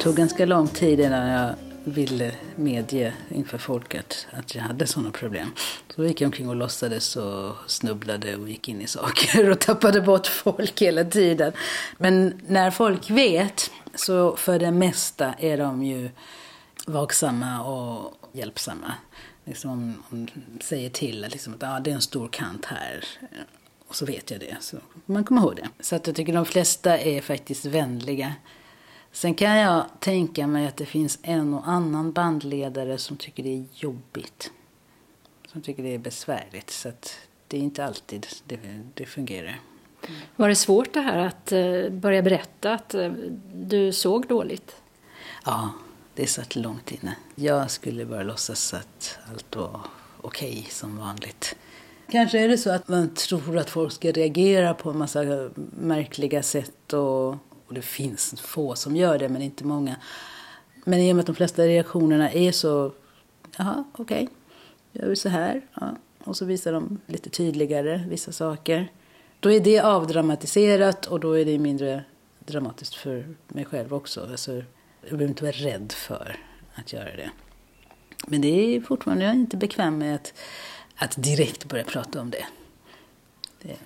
Tog ganska lång tid innan jag ville medge inför folket att jag hade sådana problem. Så gick jag omkring och låtsades och snubblade och gick in i saker och tappade bort folk hela tiden. Men när folk vet så för det mesta är de ju vaksamma och hjälpsamma. Liksom om, om säger till liksom att ah, det är en stor kant här. Och så vet jag det. Så man kommer ihåg det. Så att jag tycker de flesta är faktiskt vänliga. Sen kan jag tänka mig att det finns en och annan bandledare som tycker det är jobbigt. Som tycker det är besvärligt. Så att det är inte alltid det, det fungerar. Var det svårt det här att eh, börja berätta att eh, du såg dåligt? Ja, det satt långt inne. Jag skulle bara låtsas att allt var okej okay, som vanligt. Kanske är det så att man tror att folk ska reagera på en massa märkliga sätt och och det finns få som gör det, men inte många. Men i och med att de flesta reaktionerna är så, jaha, okej, okay. gör vi så här? Ja. Och så visar de lite tydligare vissa saker. Då är det avdramatiserat och då är det mindre dramatiskt för mig själv också. Alltså, jag behöver inte vara rädd för att göra det. Men det är fortfarande, jag är inte bekväm med att, att direkt börja prata om det. det.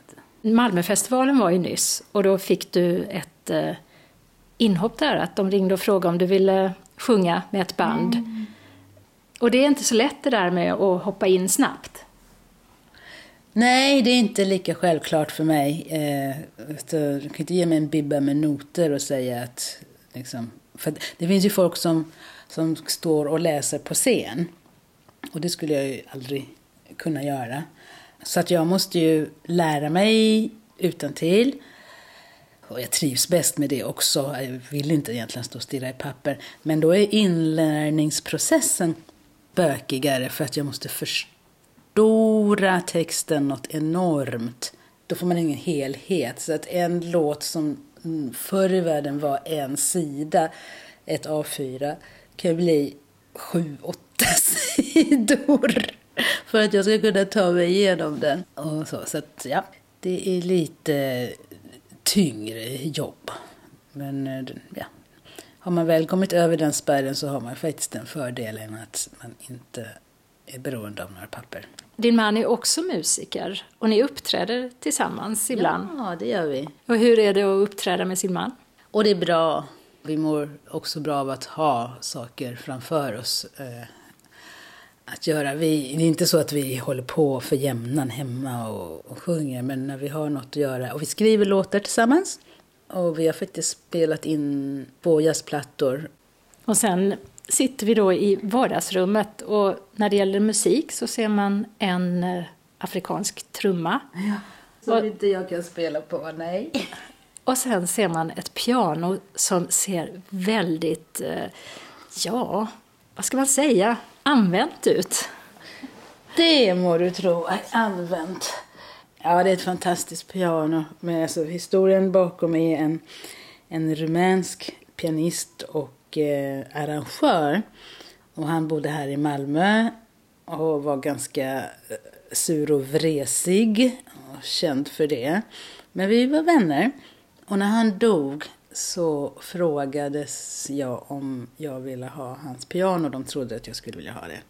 Malmöfestivalen var ju nyss och då fick du ett eh, inhopp där, att de ringde och frågade om du ville sjunga med ett band. Mm. Och det är inte så lätt det där med att hoppa in snabbt. Nej, det är inte lika självklart för mig. Eh, du kan inte ge mig en bibba med noter och säga att... Liksom, för det finns ju folk som, som står och läser på scen. Och det skulle jag ju aldrig kunna göra. Så att jag måste ju lära mig utan till. Och jag trivs bäst med det också. Jag vill inte egentligen stå och stirra i papper. Men då är inlärningsprocessen bökigare för att jag måste förstora texten något enormt. Då får man ingen helhet. Så att en låt som förr i världen var en sida, ett A4, kan bli sju, åtta (laughs) sidor. För att jag ska kunna ta mig igenom den. Och så, så att, ja, det är lite tyngre jobb. Men eh, ja, har man väl kommit över den spärren så har man faktiskt den fördelen att man inte är beroende av några papper. Din man är också musiker och ni uppträder tillsammans ibland. Ja, det gör vi. Och hur är det att uppträda med sin man? Och det är bra. Vi mår också bra av att ha saker framför oss eh, att göra. Vi, det är inte så att vi håller på för jämnan hemma och, och sjunger, men när vi har något att göra. Och vi skriver låtar tillsammans. Och vi har faktiskt spelat in två jazzplattor. Och sen sitter vi då i vardagsrummet och när det gäller musik så ser man en eh, afrikansk trumma. Ja, som och, inte jag kan spela på, nej. (laughs) Och sen ser man ett piano som ser väldigt, eh, ja, vad ska man säga, använt ut. Det må du tro är använt. Ja, det är ett fantastiskt piano. Men alltså, historien bakom är en, en rumänsk pianist och eh, arrangör. Och han bodde här i Malmö och var ganska eh, sur och vresig och känd för det. Men vi var vänner. Och när han dog så frågades jag om jag ville ha hans piano. De trodde att jag skulle vilja ha det.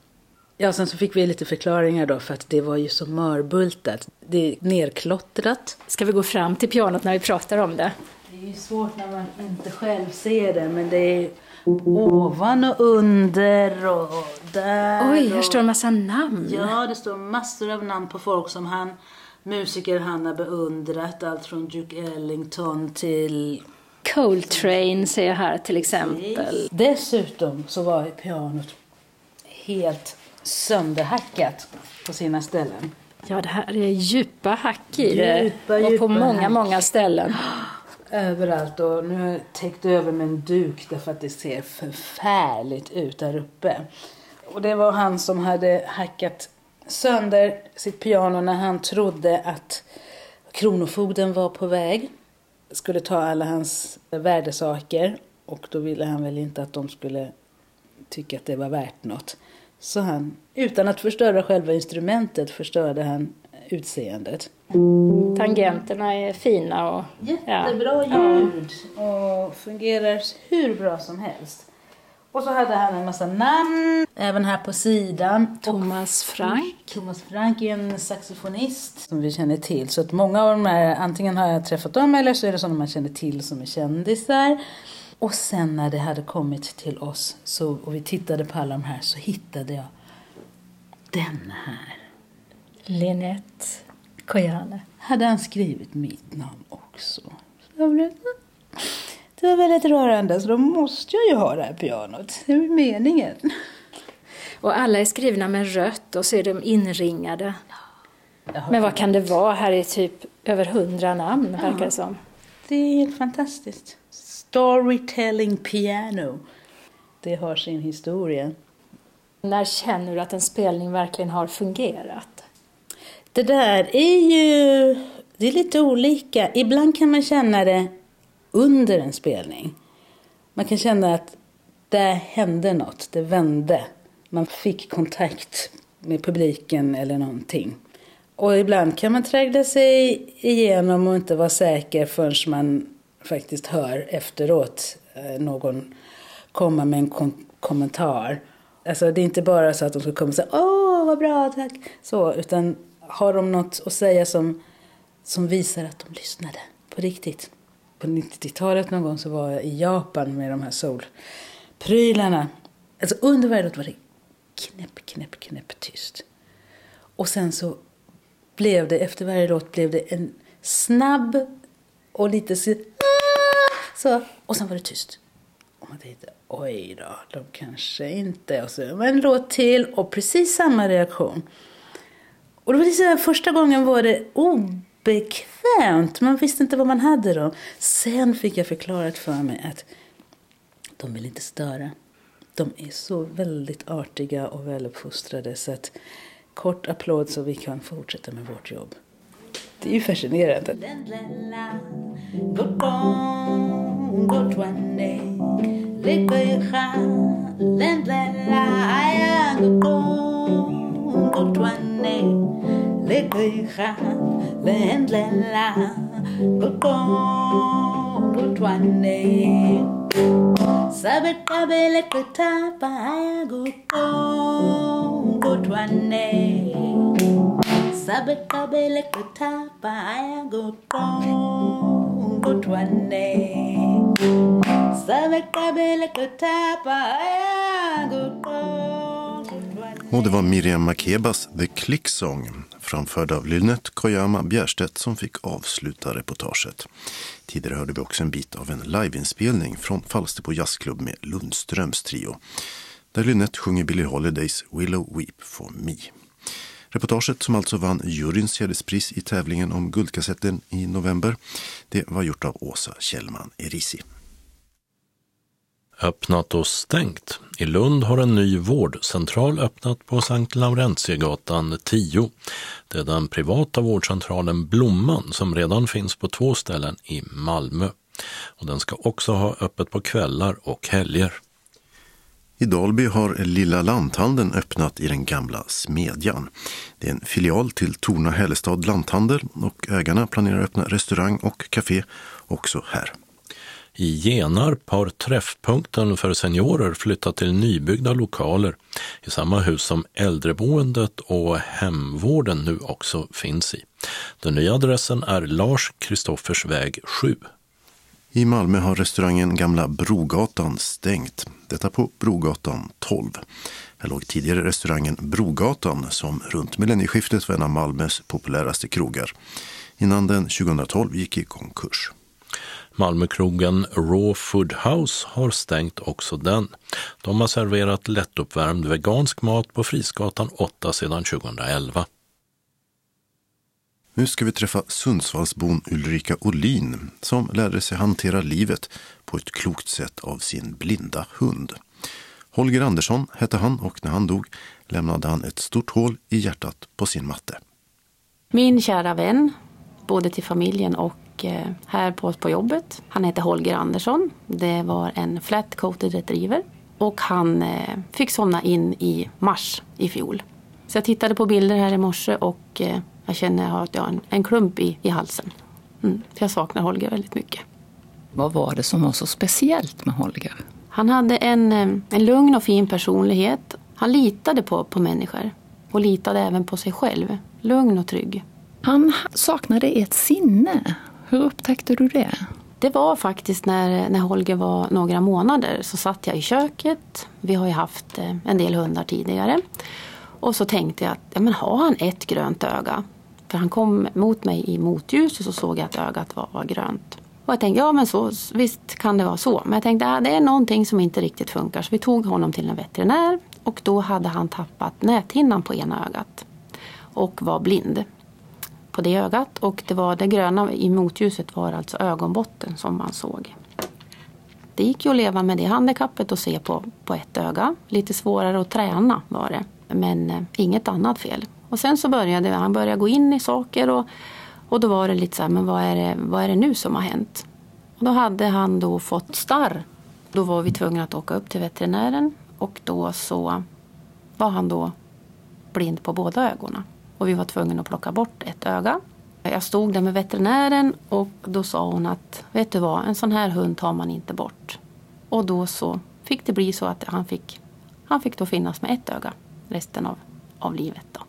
Ja, sen så fick vi lite förklaringar då för att det var ju så mörbultat. Det är nerklottrat. Ska vi gå fram till pianot när vi pratar om det? Det är ju svårt när man inte själv ser det, men det är ovan och under och där. Oj, här står en massa namn. Ja, det står massor av namn på folk som han, musiker han har beundrat. Allt från Duke Ellington till Coltrane ser jag här till exempel. Dessutom så var pianot helt sönderhackat på sina ställen. Ja, det här är djupa hack i det. Djupa, och på många, hack. många ställen. Överallt och nu har jag täckt över med en duk därför att det ser förfärligt ut där uppe. Och det var han som hade hackat sönder sitt piano när han trodde att Kronofogden var på väg. Skulle ta alla hans värdesaker och då ville han väl inte att de skulle tycka att det var värt något. Så han, utan att förstöra själva instrumentet, förstörde han utseendet. Tangenterna är fina och... Jättebra ja. ljud och fungerar hur bra som helst. Och så hade han en massa namn, även här på sidan. Thomas Frank. Thomas Frank är en saxofonist som vi känner till. Så att många av de här, antingen har jag träffat dem eller så är det sådana man känner till som är kändisar. Och sen när det hade kommit till oss så, och vi tittade på alla de här så hittade jag den här. Linette Kojane. Hade han skrivit mitt namn också. Så blev, det var väldigt rörande, så då måste jag ju ha det här pianot. Det är meningen. Och alla är skrivna med rött och så är de inringade. Men vad kan det vara? Här är typ över hundra namn, verkar det som. Det är helt fantastiskt. Storytelling piano. Det har sin historia. När känner du att en spelning verkligen har fungerat? Det där är ju det är lite olika. Ibland kan man känna det under en spelning. Man kan känna att det hände något, det vände. Man fick kontakt med publiken eller någonting. Och ibland kan man trägla sig igenom och inte vara säker förrän man faktiskt hör efteråt eh, någon komma med en kom kommentar. Alltså det är inte bara så att de ska komma och säga åh vad bra tack, så, utan har de något att säga som, som visar att de lyssnade på riktigt. På 90-talet någon gång så var jag i Japan med de här solprylarna. Alltså under varje låt var det knäpp, knäpp, knäpp tyst. Och sen så blev det, efter varje låt blev det en snabb och lite så så, och sen var det tyst. Och man tänkte, oj då, de kanske inte. Och så en låt till och precis samma reaktion. Och det var liksom, första gången var det obekvämt. Man visste inte vad man hade då. Sen fick jag förklarat för mig att de vill inte störa. De är så väldigt artiga och väluppfostrade så att kort applåd så vi kan fortsätta med vårt jobb. Det är ju fascinerande. lendlela kuqongqothwane sabeqabele qithapha haya kuqongqothwane sabeqabele qithapha haya kuqongqothwane sabeqabele qithapha haya kuqongqothwane Och det var Miriam Makebas The Click Song framförd av Lynette Koyama Bjärstedt som fick avsluta reportaget. Tidigare hörde vi också en bit av en liveinspelning från Falsterbo jazzklubb med Lundströms trio. Där Lynette sjunger Billie Holidays Willow Weep for Me. Reportaget som alltså vann juryns hederspris i tävlingen om Guldkassetten i november, det var gjort av Åsa Kjellman Erisi. Öppnat och stängt. I Lund har en ny vårdcentral öppnat på Sankt Laurentiegatan 10. Det är den privata vårdcentralen Blomman som redan finns på två ställen i Malmö. Och den ska också ha öppet på kvällar och helger. I Dalby har Lilla Lanthandeln öppnat i den gamla Smedjan. Det är en filial till Torna Hällestad Lanthandel och ägarna planerar att öppna restaurang och café också här. I Genarp har träffpunkten för seniorer flyttat till nybyggda lokaler i samma hus som äldreboendet och hemvården nu också finns i. Den nya adressen är Lars Kristoffers väg 7. I Malmö har restaurangen Gamla Brogatan stängt. Detta på Brogatan 12. Här låg tidigare restaurangen Brogatan som runt millennieskiftet var en av Malmös populäraste krogar. Innan den 2012 gick i konkurs. Malmökrogen Raw Food House har stängt också den. De har serverat lättuppvärmd vegansk mat på Frisgatan 8 sedan 2011. Nu ska vi träffa Sundsvallsbon Ulrika Olin som lärde sig hantera livet på ett klokt sätt av sin blinda hund. Holger Andersson hette han och när han dog lämnade han ett stort hål i hjärtat på sin matte. Min kära vän, både till familjen och här på, på jobbet. Han heter Holger Andersson. Det var en flat coated retriever och han eh, fick somna in i mars i fjol. Så jag tittade på bilder här i morse och eh, jag känner att jag har en, en klump i, i halsen. Mm, jag saknar Holger väldigt mycket. Vad var det som var så speciellt med Holger? Han hade en, en lugn och fin personlighet. Han litade på, på människor och litade även på sig själv. Lugn och trygg. Han saknade ett sinne. Hur upptäckte du det? Det var faktiskt när, när Holger var några månader så satt jag i köket. Vi har ju haft eh, en del hundar tidigare. Och så tänkte jag att ja, men har han ett grönt öga? För han kom mot mig i motljus och så såg jag att ögat var, var grönt. Och jag tänkte, ja men så, visst kan det vara så. Men jag tänkte, ja, det är någonting som inte riktigt funkar. Så vi tog honom till en veterinär och då hade han tappat näthinnan på ena ögat. Och var blind på det ögat. Och det var det gröna i motljuset var alltså ögonbotten som man såg. Det gick ju att leva med det handikappet och se på, på ett öga. Lite svårare att träna var det. Men eh, inget annat fel. Och sen så började han började gå in i saker och, och då var det lite så här, men vad är det, vad är det nu som har hänt? Och då hade han då fått starr. Då var vi tvungna att åka upp till veterinären och då så var han då blind på båda ögonen. Och vi var tvungna att plocka bort ett öga. Jag stod där med veterinären och då sa hon att vet du vad, en sån här hund tar man inte bort. Och då så fick det bli så att han fick, han fick då finnas med ett öga resten av, av livet. Då.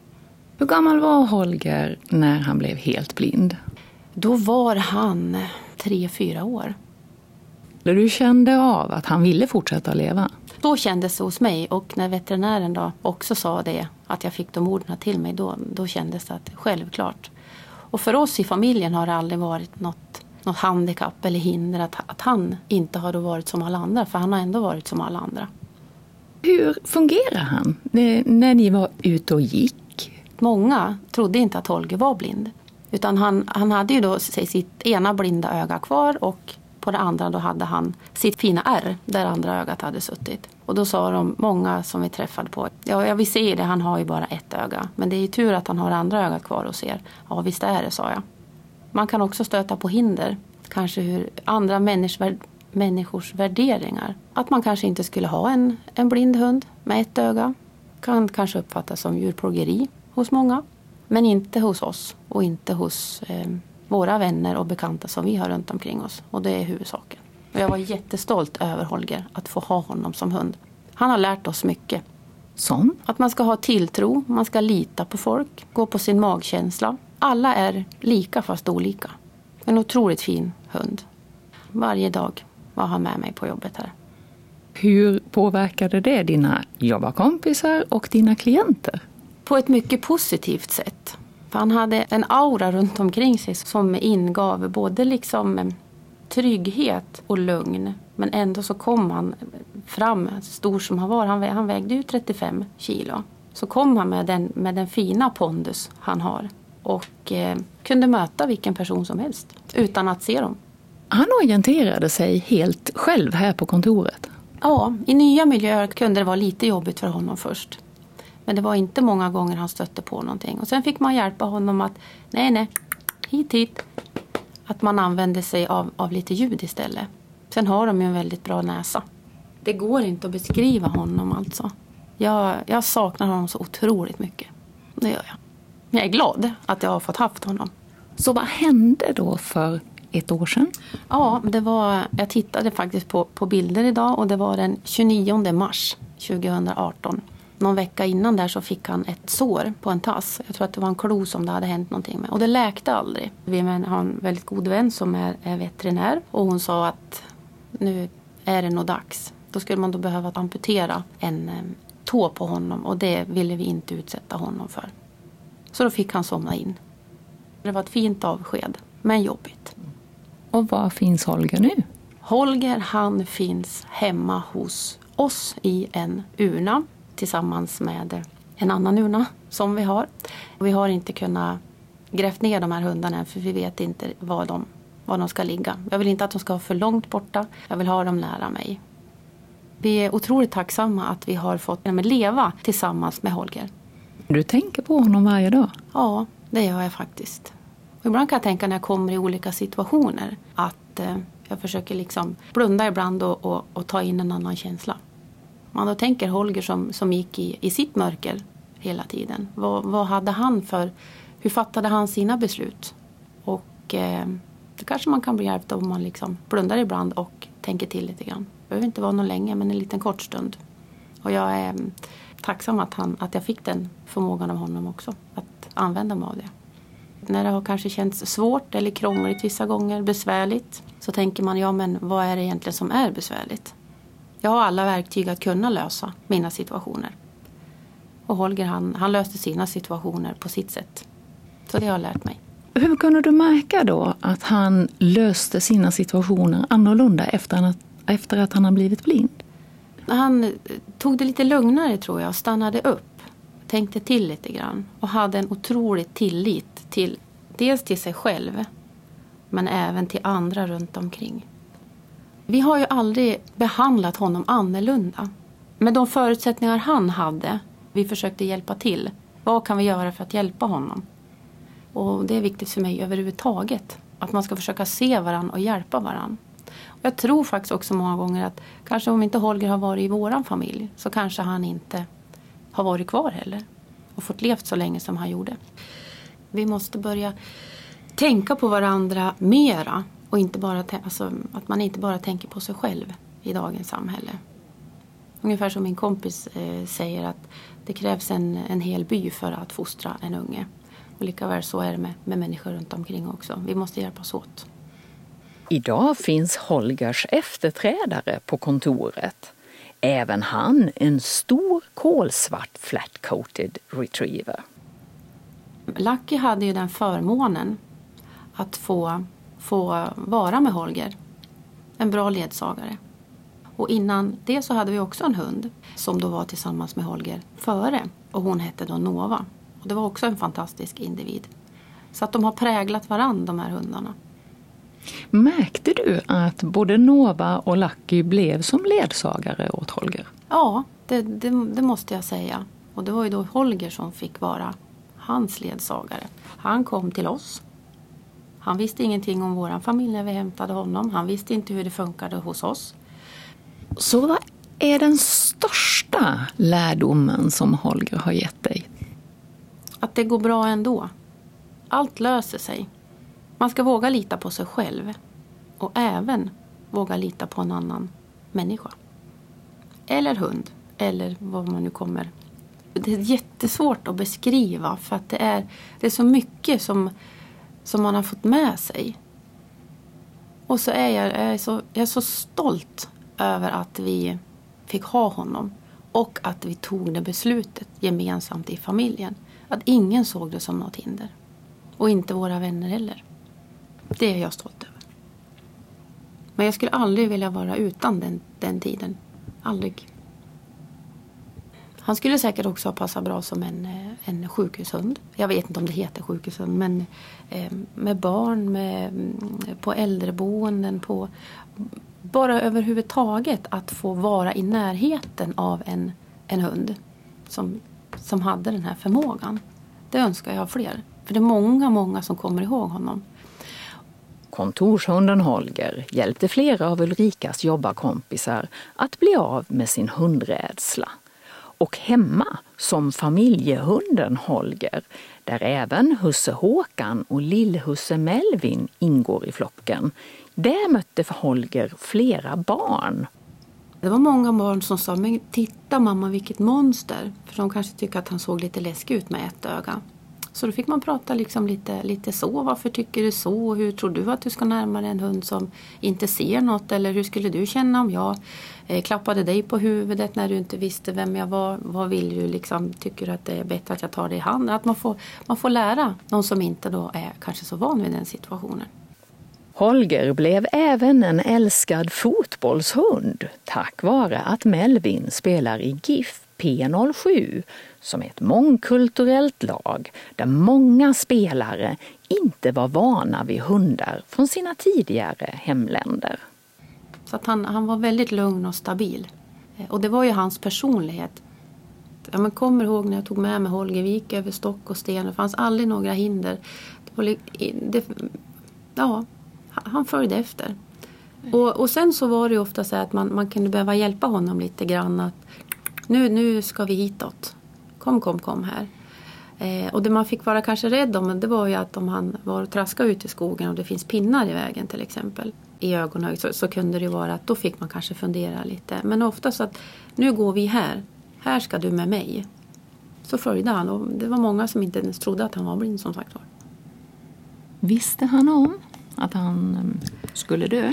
Hur gammal var Holger när han blev helt blind? Då var han tre, fyra år. Du kände av att han ville fortsätta leva? Då kändes det hos mig och när veterinären då också sa det, att jag fick de orden till mig, då, då kändes det att självklart. Och för oss i familjen har det aldrig varit något, något handikapp eller hinder att, att han inte har varit som alla andra, för han har ändå varit som alla andra. Hur fungerar han när ni var ute och gick? Många trodde inte att Holger var blind. Utan han, han hade ju då sitt ena blinda öga kvar och på det andra då hade han sitt fina R där andra ögat hade suttit. Och då sa de, många som vi träffade på, ja, ja vi ser det, han har ju bara ett öga. Men det är ju tur att han har andra ögat kvar och ser. Ja visst är det, sa jag. Man kan också stöta på hinder. Kanske hur andra människor, människors värderingar. Att man kanske inte skulle ha en, en blind hund med ett öga. Kan kanske uppfattas som djurplågeri hos många. Men inte hos oss och inte hos eh, våra vänner och bekanta som vi har runt omkring oss. Och det är huvudsaken. Och jag var jättestolt över Holger, att få ha honom som hund. Han har lärt oss mycket. Som? Att man ska ha tilltro, man ska lita på folk, gå på sin magkänsla. Alla är lika fast olika. En otroligt fin hund. Varje dag var han med mig på jobbet här. Hur påverkade det dina jobbarkompisar och dina klienter? På ett mycket positivt sätt. För han hade en aura runt omkring sig som ingav både liksom trygghet och lugn. Men ändå så kom han fram, stor som han var, han, vä han vägde ju 35 kilo. Så kom han med den, med den fina pondus han har och eh, kunde möta vilken person som helst utan att se dem. Han orienterade sig helt själv här på kontoret. Ja, i nya miljöer kunde det vara lite jobbigt för honom först. Men det var inte många gånger han stötte på någonting. Och sen fick man hjälpa honom att, nej nej, hit hit. Att man använde sig av, av lite ljud istället. Sen har de ju en väldigt bra näsa. Det går inte att beskriva honom alltså. Jag, jag saknar honom så otroligt mycket. Det gör jag. Jag är glad att jag har fått haft honom. Så vad hände då för ett år sedan? Ja, det var, jag tittade faktiskt på, på bilder idag och det var den 29 mars 2018. Någon vecka innan där så fick han ett sår på en tass. Jag tror att det var en klo som det hade hänt någonting med. Och det läkte aldrig. Vi har en väldigt god vän som är, är veterinär och hon sa att nu är det nog dags. Då skulle man då behöva amputera en tå på honom och det ville vi inte utsätta honom för. Så då fick han somna in. Det var ett fint avsked, men jobbigt. Och var finns Holger nu? Holger han finns hemma hos oss i en urna tillsammans med en annan urna som vi har. Vi har inte kunnat grävt ner de här hundarna än för vi vet inte var de, var de ska ligga. Jag vill inte att de ska vara för långt borta. Jag vill ha dem nära mig. Vi är otroligt tacksamma att vi har fått leva tillsammans med Holger. Du tänker på honom varje dag? Ja, det gör jag faktiskt. Och ibland kan jag tänka när jag kommer i olika situationer att eh, jag försöker liksom blunda ibland och, och, och, ta in en annan känsla. Man då tänker Holger som, som gick i, i sitt mörker hela tiden. Vad, vad hade han för, hur fattade han sina beslut? Och eh, det kanske man kan bli hjälpt av om man liksom blundar ibland och tänker till lite grann. Det behöver inte vara någon länge men en liten kort stund. Och jag är mm, tacksam att, han, att jag fick den förmågan av honom också. Att använda mig av det. När det har kanske känts svårt eller krångligt vissa gånger, besvärligt. Så tänker man, ja men vad är det egentligen som är besvärligt? Jag har alla verktyg att kunna lösa mina situationer. Och Holger han, han löste sina situationer på sitt sätt. Så det har jag lärt mig. Hur kunde du märka då att han löste sina situationer annorlunda efter att, efter att han har blivit blind? Han tog det lite lugnare tror jag, stannade upp, tänkte till lite grann och hade en otrolig tillit till dels till sig själv men även till andra runt omkring. Vi har ju aldrig behandlat honom annorlunda. Med de förutsättningar han hade, vi försökte hjälpa till. Vad kan vi göra för att hjälpa honom? Och det är viktigt för mig överhuvudtaget. Att man ska försöka se varandra och hjälpa varandra. Jag tror faktiskt också många gånger att kanske om inte Holger har varit i våran familj så kanske han inte har varit kvar heller. Och fått levt så länge som han gjorde. Vi måste börja tänka på varandra mera. Och inte bara, alltså, att man inte bara tänker på sig själv i dagens samhälle. Ungefär som min kompis eh, säger att det krävs en, en hel by för att fostra en unge. Och lika väl så är det med, med människor runt omkring också. Vi måste hjälpas åt. Idag finns Holgers efterträdare på kontoret. Även han en stor kolsvart flat-coated retriever. Lucky hade ju den förmånen att få, få vara med Holger. En bra ledsagare. Och innan det så hade vi också en hund som då var tillsammans med Holger före. Och hon hette då Nova. Och det var också en fantastisk individ. Så att de har präglat varann de här hundarna. Märkte du att både Nova och Lucky blev som ledsagare åt Holger? Ja, det, det, det måste jag säga. Och det var ju då Holger som fick vara hans ledsagare. Han kom till oss. Han visste ingenting om vår familj när vi hämtade honom. Han visste inte hur det funkade hos oss. Så vad är den största lärdomen som Holger har gett dig? Att det går bra ändå. Allt löser sig. Man ska våga lita på sig själv. Och även våga lita på en annan människa. Eller hund. Eller vad man nu kommer. Det är jättesvårt att beskriva för att det är, det är så mycket som, som man har fått med sig. Och så är jag, jag, är så, jag är så stolt över att vi fick ha honom. Och att vi tog det beslutet gemensamt i familjen. Att ingen såg det som något hinder. Och inte våra vänner heller. Det är jag stolt över. Men jag skulle aldrig vilja vara utan den, den tiden. Aldrig. Han skulle säkert också passa bra som en, eh, en sjukhushund. Jag vet inte om det heter sjukhushund men eh, med barn, med, mm, på äldreboenden, på bara överhuvudtaget att få vara i närheten av en, en hund som, som hade den här förmågan. Det önskar jag fler. För det är många, många som kommer ihåg honom. Kontorshunden Holger hjälpte flera av Ulrikas jobbarkompisar att bli av med sin hundrädsla. Och hemma som familjehunden Holger, där även husse Håkan och lillhusse Melvin ingår i flocken, där mötte Holger flera barn. Det var många barn som sa, men titta mamma vilket monster. För de kanske tyckte att han såg lite läskig ut med ett öga. Så då fick man prata liksom lite, lite så. Varför tycker du så? Hur tror du att du ska närma dig en hund som inte ser något? Eller hur skulle du känna om jag Eh, klappade dig på huvudet när du inte visste vem jag var? Vad vill du liksom? Tycker du att det är bättre att jag tar dig i hand? Att man får, man får lära någon som inte då är kanske så van vid den situationen. Holger blev även en älskad fotbollshund tack vare att Melvin spelar i GIF P07 som är ett mångkulturellt lag där många spelare inte var vana vid hundar från sina tidigare hemländer. Så att han, han var väldigt lugn och stabil. Eh, och det var ju hans personlighet. Ja, men kommer ihåg när jag tog med mig Holger, vi gick över stock och sten. Det fanns aldrig några hinder. Det var, det, ja, han följde efter. Och, och sen så var det ju ofta så att man, man kunde behöva hjälpa honom lite grann. Att, nu, nu ska vi hitåt. Kom, kom, kom här. Eh, och det man fick vara kanske rädd om det var ju att om han var och traskade ut i skogen och det finns pinnar i vägen till exempel i ögonhöjd så, så kunde det vara att då fick man kanske fundera lite. Men ofta så att nu går vi här. Här ska du med mig. Så följde han och det var många som inte ens trodde att han var blind som sagt var. Visste han om att han mm, skulle dö?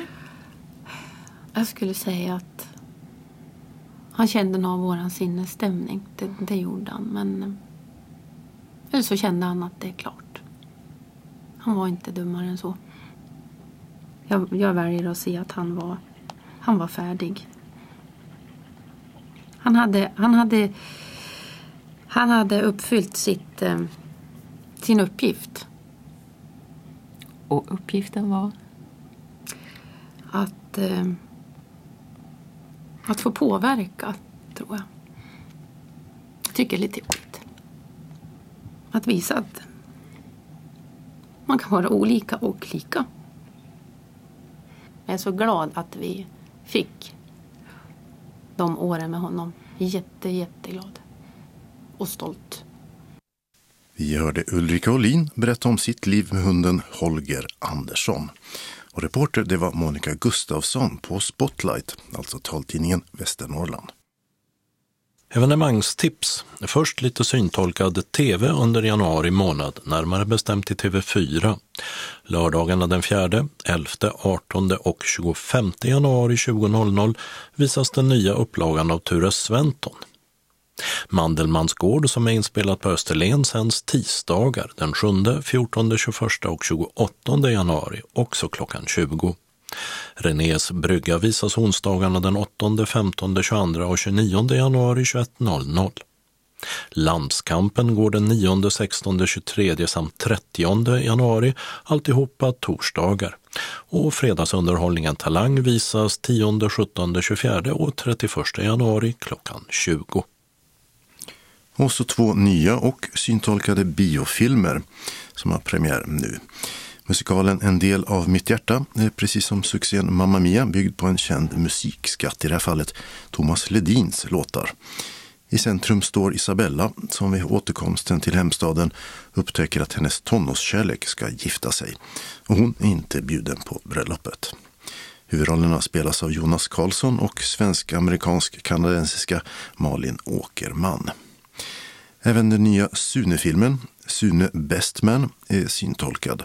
Jag skulle säga att han kände av vår sinnesstämning. Det, det gjorde han. Men eh, eller så kände han att det är klart. Han var inte dummare än så. Jag, jag väljer att se att han var, han var färdig. Han hade, han hade, han hade uppfyllt sitt, eh, sin uppgift. Och uppgiften var? Att, eh, att få påverka, tror jag. Jag tycker det är lite jobbigt. Att visa att man kan vara olika och lika. Jag är så glad att vi fick de åren med honom. Jätte, jätteglad. Och stolt. Vi hörde Ulrika Olin berätta om sitt liv med hunden Holger Andersson. Och reporter det var Monica Gustafsson på Spotlight, alltså taltidningen Västernorrland. Evenemangstips. Först lite syntolkad tv under januari månad, närmare bestämt i TV4. Lördagarna den 4, 11, 18 och 25 januari 20.00 visas den nya upplagan av Ture Sventon. Mandelmans gård som är inspelat på Österlen sänds tisdagar den 7, 14, 21 och 28 januari, också klockan 20. Renés brygga visas onsdagarna den 8, 15, 22 och 29 januari 21.00. Landskampen går den 9, 16, 23 samt 30 januari, alltihopa torsdagar. Och fredagsunderhållningen Talang visas 10, 17, 24 och 31 januari klockan 20. Och så två nya och syntolkade biofilmer som har premiär nu. Musikalen En del av mitt hjärta är precis som succén Mamma Mia byggd på en känd musikskatt, i det här fallet Thomas Ledins låtar. I centrum står Isabella som vid återkomsten till hemstaden upptäcker att hennes tonårskärlek ska gifta sig. Och hon är inte bjuden på bröllopet. Huvudrollerna spelas av Jonas Karlsson och svensk-amerikansk-kanadensiska Malin Åkerman. Även den nya Sune-filmen, Sune Bestman, är syntolkad.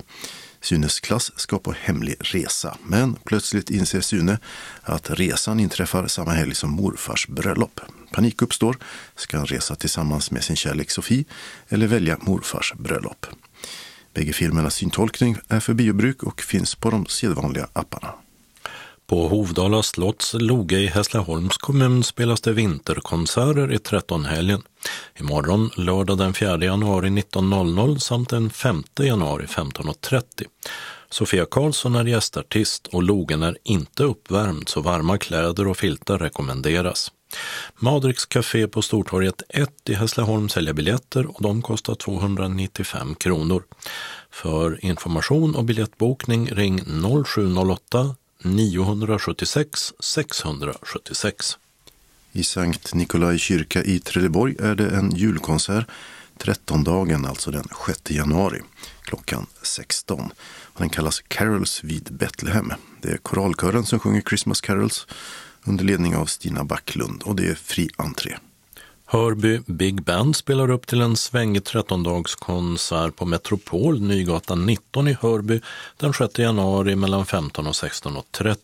Sunes klass ska på hemlig resa, men plötsligt inser Sune att resan inträffar samma helg som morfars bröllop. Panik uppstår. Ska han resa tillsammans med sin kärlek Sofie eller välja morfars bröllop? Bägge filmernas syntolkning är för biobruk och finns på de sedvanliga apparna. På Hovdala slotts loge i Hässleholms kommun spelas det vinterkonserter i 13-helgen. Imorgon lördag den 4 januari 19.00 samt den 5 januari 15.30. Sofia Karlsson är gästartist och logen är inte uppvärmd så varma kläder och filtar rekommenderas. Madriks Café på Stortorget 1 i Hässleholm säljer biljetter och de kostar 295 kronor. För information och biljettbokning ring 0708 976 676. I Sankt Nikolai kyrka i Trelleborg är det en julkonsert trettondagen, alltså den 6 januari klockan 16. Den kallas Carols vid Betlehem. Det är koralkören som sjunger Christmas Carols under ledning av Stina Backlund och det är fri entré. Hörby Big Band spelar upp till en svängig 13-dagskonsert på Metropol, Nygatan 19 i Hörby den 6 januari mellan 15 och 16.30.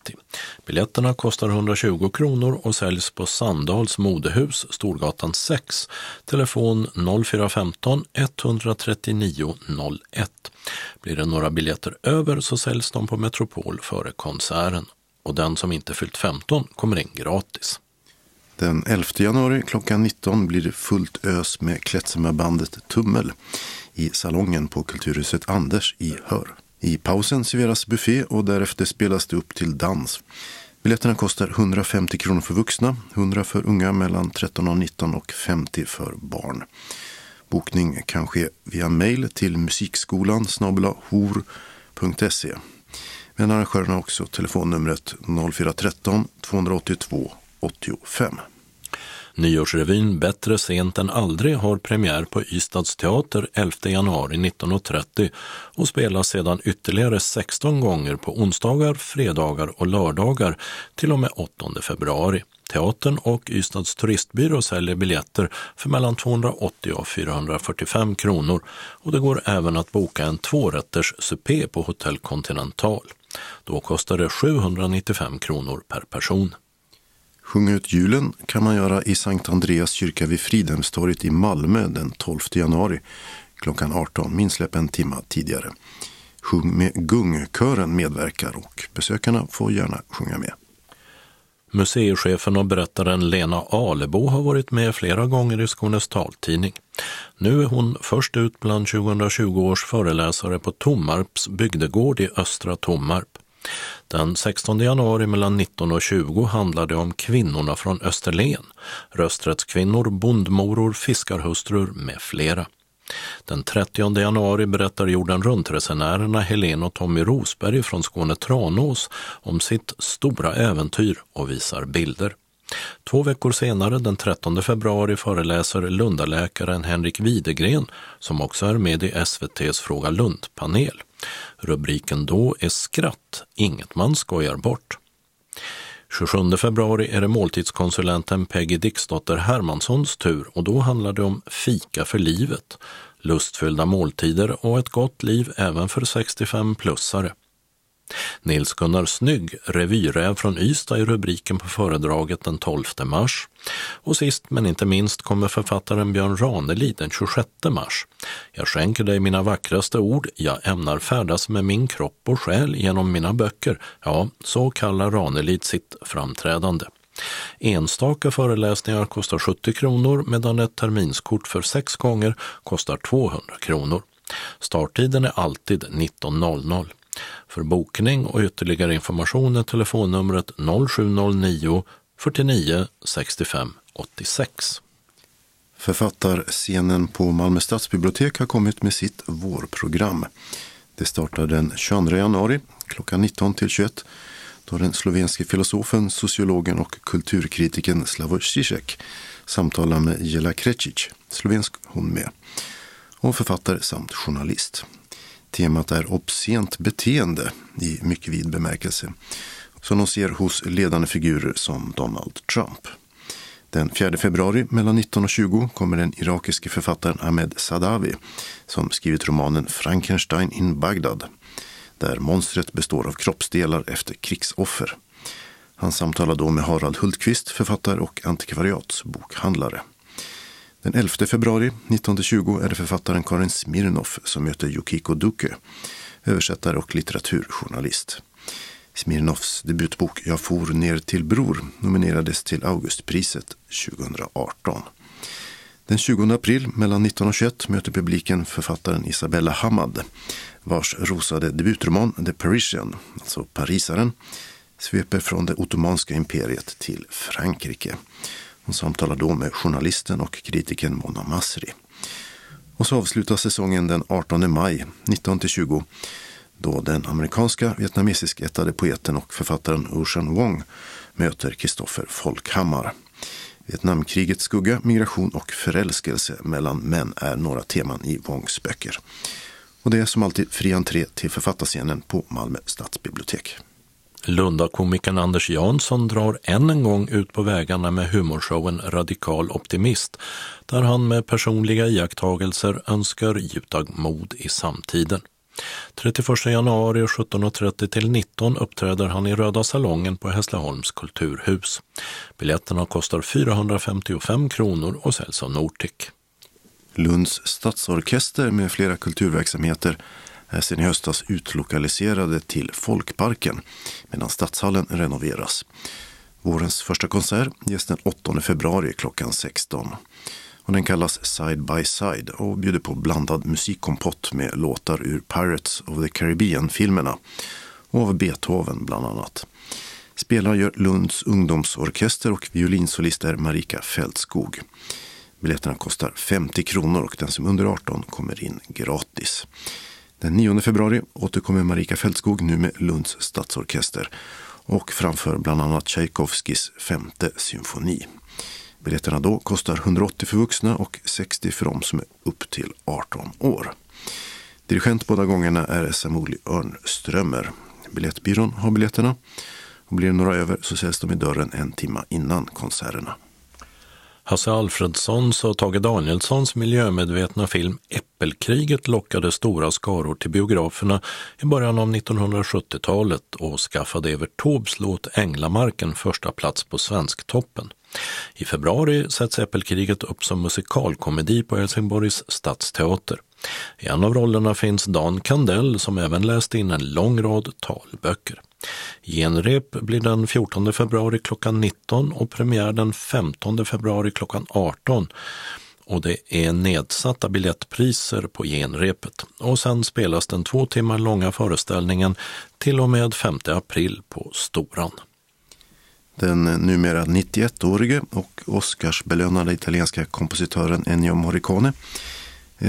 Biljetterna kostar 120 kronor och säljs på Sandals modehus, Storgatan 6. Telefon 0415 139 01. Blir det några biljetter över så säljs de på Metropol före konserten och den som inte fyllt 15 kommer in gratis. Den 11 januari klockan 19 blir det fullt ös med Klätsemärbandet Tummel i salongen på Kulturhuset Anders i Hör. I pausen serveras buffé och därefter spelas det upp till dans. Biljetterna kostar 150 kronor för vuxna, 100 för unga mellan 13 och 19 och 50 för barn. Bokning kan ske via mejl till musikskolan hor.se. Men arrangören har också telefonnumret 0413 282 85. Nyårsrevyn Bättre sent än aldrig har premiär på Ystads teater 11 januari 19.30 och spelas sedan ytterligare 16 gånger på onsdagar, fredagar och lördagar till och med 8 februari. Teatern och Ystads turistbyrå säljer biljetter för mellan 280 och 445 kronor och det går även att boka en tvårätters supé på Hotell Continental. Då kostar det 795 kronor per person. Sjunga ut julen kan man göra i Sankt Andreas kyrka vid Fridhemstorget i Malmö den 12 januari klockan 18, minsläpp en timme tidigare. Sjung med Gungkören medverkar och besökarna får gärna sjunga med. Museichefen och berättaren Lena Alebo har varit med flera gånger i Skånes taltidning. Nu är hon först ut bland 2020 års föreläsare på Tommarps bygdegård i Östra Tommarp. Den 16 januari mellan 19 och 20 handlar det om kvinnorna från Österlen, rösträttskvinnor, bondmoror, fiskarhustrur med flera. Den 30 januari berättar jorden runt-resenärerna Helene och Tommy Rosberg från Skåne Tranås om sitt stora äventyr och visar bilder. Två veckor senare, den 13 februari, föreläser Lundaläkaren Henrik Widegren som också är med i SVTs Fråga Lund-panel. Rubriken då är Skratt, inget man skojar bort. 27 februari är det måltidskonsulenten Peggy Dixdotter Hermanssons tur och då handlar det om fika för livet, lustfyllda måltider och ett gott liv även för 65-plussare. Nils-Gunnar Snygg, revyräv från Ystad i rubriken på föredraget den 12 mars. Och sist men inte minst kommer författaren Björn Ranelid den 26 mars. Jag skänker dig mina vackraste ord, jag ämnar färdas med min kropp och själ genom mina böcker. Ja, så kallar Ranelid sitt framträdande. Enstaka föreläsningar kostar 70 kronor medan ett terminskort för sex gånger kostar 200 kronor. Starttiden är alltid 19.00. För bokning och ytterligare information är telefonnumret 0709 49 65 86. Författarscenen på Malmö stadsbibliotek har kommit med sitt vårprogram. Det startar den 22 januari klockan 19 till 21 då den slovenske filosofen, sociologen och kulturkritiken Slavoj Zizek samtalar med Jela Krecic, slovensk hon med, och författare samt journalist. Temat är obscent beteende i mycket vid bemärkelse som de ser hos ledande figurer som Donald Trump. Den 4 februari mellan 19 och 20 kommer den irakiske författaren Ahmed Sadawi som skrivit romanen Frankenstein in Bagdad där monstret består av kroppsdelar efter krigsoffer. Han samtalar då med Harald Hultqvist, författare och antikvariatsbokhandlare. Den 11 februari 1920 är det författaren Karin Smirnoff som möter Yukiko Duke, översättare och litteraturjournalist. Smirnoffs debutbok Jag for ner till Bror nominerades till Augustpriset 2018. Den 20 april mellan 19 och 21 möter publiken författaren Isabella Hamad vars rosade debutroman The Parisian, alltså Parisaren, sveper från det ottomanska imperiet till Frankrike. Hon samtalar då med journalisten och kritikern Mona Masri. Och så avslutas säsongen den 18 maj 19-20 då den amerikanska vietnamesisk-ättade poeten och författaren Ocean Wong möter Kristoffer Folkhammar. Vietnamkrigets skugga, migration och förälskelse mellan män är några teman i Wongs böcker. Och det är som alltid fri entré till författarscenen på Malmö stadsbibliotek. Lundakomikern Anders Jansson drar än en gång ut på vägarna med humorshowen Radikal optimist där han med personliga iakttagelser önskar gjuta mod i samtiden. 31 januari 17.30 till 19 uppträder han i Röda salongen på Hässleholms kulturhus. Biljetterna kostar 455 kronor och säljs av Nortic. Lunds stadsorkester med flera kulturverksamheter är sedan i höstas utlokaliserade till Folkparken medan Stadshallen renoveras. Vårens första konsert ges den 8 februari klockan 16. Och den kallas Side by Side och bjuder på blandad musikkompott med låtar ur Pirates of the Caribbean-filmerna och av Beethoven bland annat. Spelar gör Lunds ungdomsorkester och violinsolist är Marika Fältskog. Biljetterna kostar 50 kronor och den som är under 18 kommer in gratis. Den 9 februari återkommer Marika Fältskog nu med Lunds stadsorkester och framför bland annat Tchaikovskis femte symfoni. Biljetterna då kostar 180 för vuxna och 60 för de som är upp till 18 år. Dirigent båda gångerna är Samuli Örnströmer. Biljettbyrån har biljetterna. Och blir det några över så säljs de i dörren en timme innan konserterna. Hasse Alfredsons och Tage Danielssons miljömedvetna film Äppelkriget lockade stora skaror till biograferna i början av 1970-talet och skaffade Evert Taubes låt Änglamarken första plats på Svensktoppen. I februari sätts Äppelkriget upp som musikalkomedi på Helsingborgs stadsteater. I en av rollerna finns Dan Kandell som även läst in en lång rad talböcker. Genrep blir den 14 februari klockan 19 och premiär den 15 februari klockan 18. Och det är nedsatta biljettpriser på genrepet. Och sen spelas den två timmar långa föreställningen till och med 5 april på Storan. Den numera 91-årige och Oscarsbelönade italienska kompositören Ennio Morricone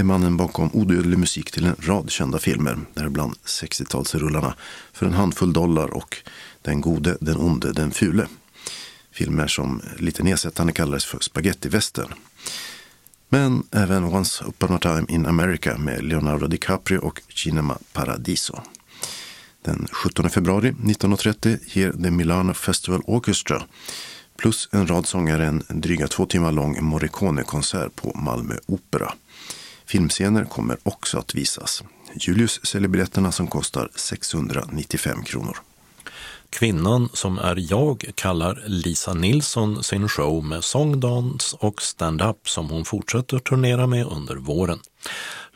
är mannen bakom odödlig musik till en rad kända filmer, däribland 60-talsrullarna För en handfull dollar och Den gode, den onde, den fule. Filmer som lite nedsättande kallades för spagettivästern. Men även Once upon a time in America med Leonardo DiCaprio och Cinema Paradiso. Den 17 februari 1930 ger The Milano Festival Orchestra plus en rad sångare en dryga två timmar lång Morricone-konsert på Malmö Opera. Filmscener kommer också att visas. Julius säljer biljetterna som kostar 695 kronor. Kvinnan som är jag kallar Lisa Nilsson sin show med sång, dans och stand-up som hon fortsätter turnera med under våren.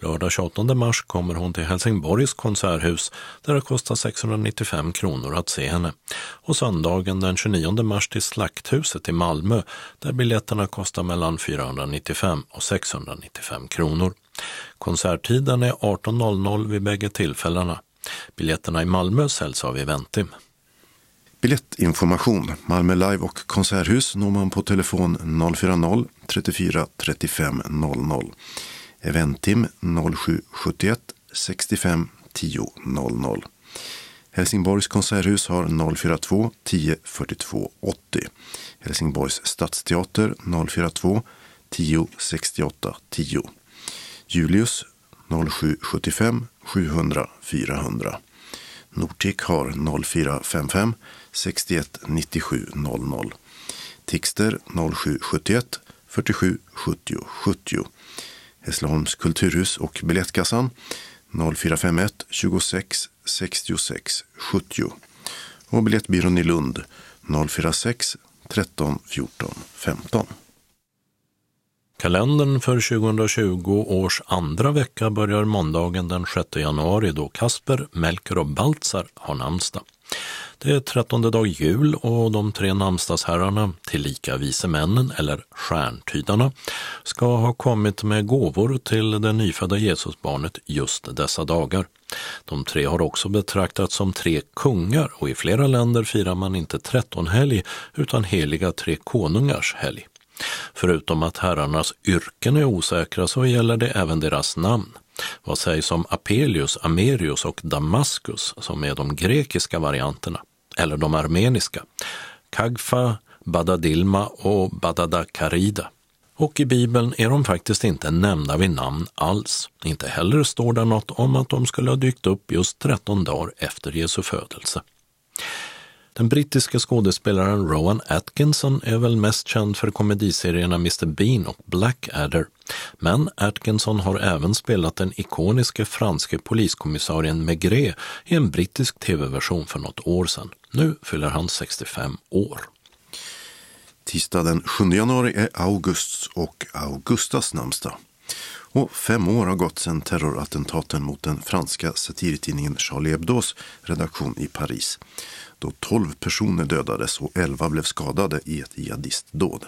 Lördag 28 mars kommer hon till Helsingborgs konserthus där det kostar 695 kronor att se henne. Och söndagen den 29 mars till Slakthuset i Malmö där biljetterna kostar mellan 495 och 695 kronor. Konserttiden är 18.00 vid bägge tillfällena. Biljetterna i Malmö säljs av Eventim. Biljettinformation, Malmö Live och Konserthus når man på telefon 040-34 35 00. Eventim 0771 65 10 00. Helsingborgs konserthus har 042 10 42 80. Helsingborgs stadsteater 042 10 68 10. Julius 0775 700 400. Nortic har 0455 61 97 00. Tixter 0771 47 70 70. Hässleholms kulturhus och Biljettkassan 0451 26 66 70. Och Biljettbyrån i Lund 046 13 14 15. Kalendern för 2020 års andra vecka börjar måndagen den 6 januari då Kasper, Melker och Baltzar har namnsdag. Det är trettonde dag jul och de tre namnsdagsherrarna, tillika vise männen eller stjärntydarna, ska ha kommit med gåvor till det nyfödda Jesusbarnet just dessa dagar. De tre har också betraktats som tre kungar och i flera länder firar man inte trettonhelg utan heliga tre konungars helg. Förutom att herrarnas yrken är osäkra så gäller det även deras namn. Vad sägs om Apelius, Amerius och Damaskus som är de grekiska varianterna, eller de armeniska? Kagfa, Badadilma och Badadakarida. Och i Bibeln är de faktiskt inte nämnda vid namn alls. Inte heller står det något om att de skulle ha dykt upp just 13 dagar efter Jesu födelse. Den brittiska skådespelaren Rowan Atkinson är väl mest känd för komediserierna Mr Bean och Blackadder. Men Atkinson har även spelat den ikoniske franske poliskommissarien Maigret i en brittisk tv-version för något år sedan. Nu fyller han 65 år. Tisdag den 7 januari är Augusts och Augustas namnsdag. Och fem år har gått sedan terrorattentaten mot den franska satirtidningen Charlie Hebdos redaktion i Paris då 12 personer dödades och 11 blev skadade i ett jihadistdåd.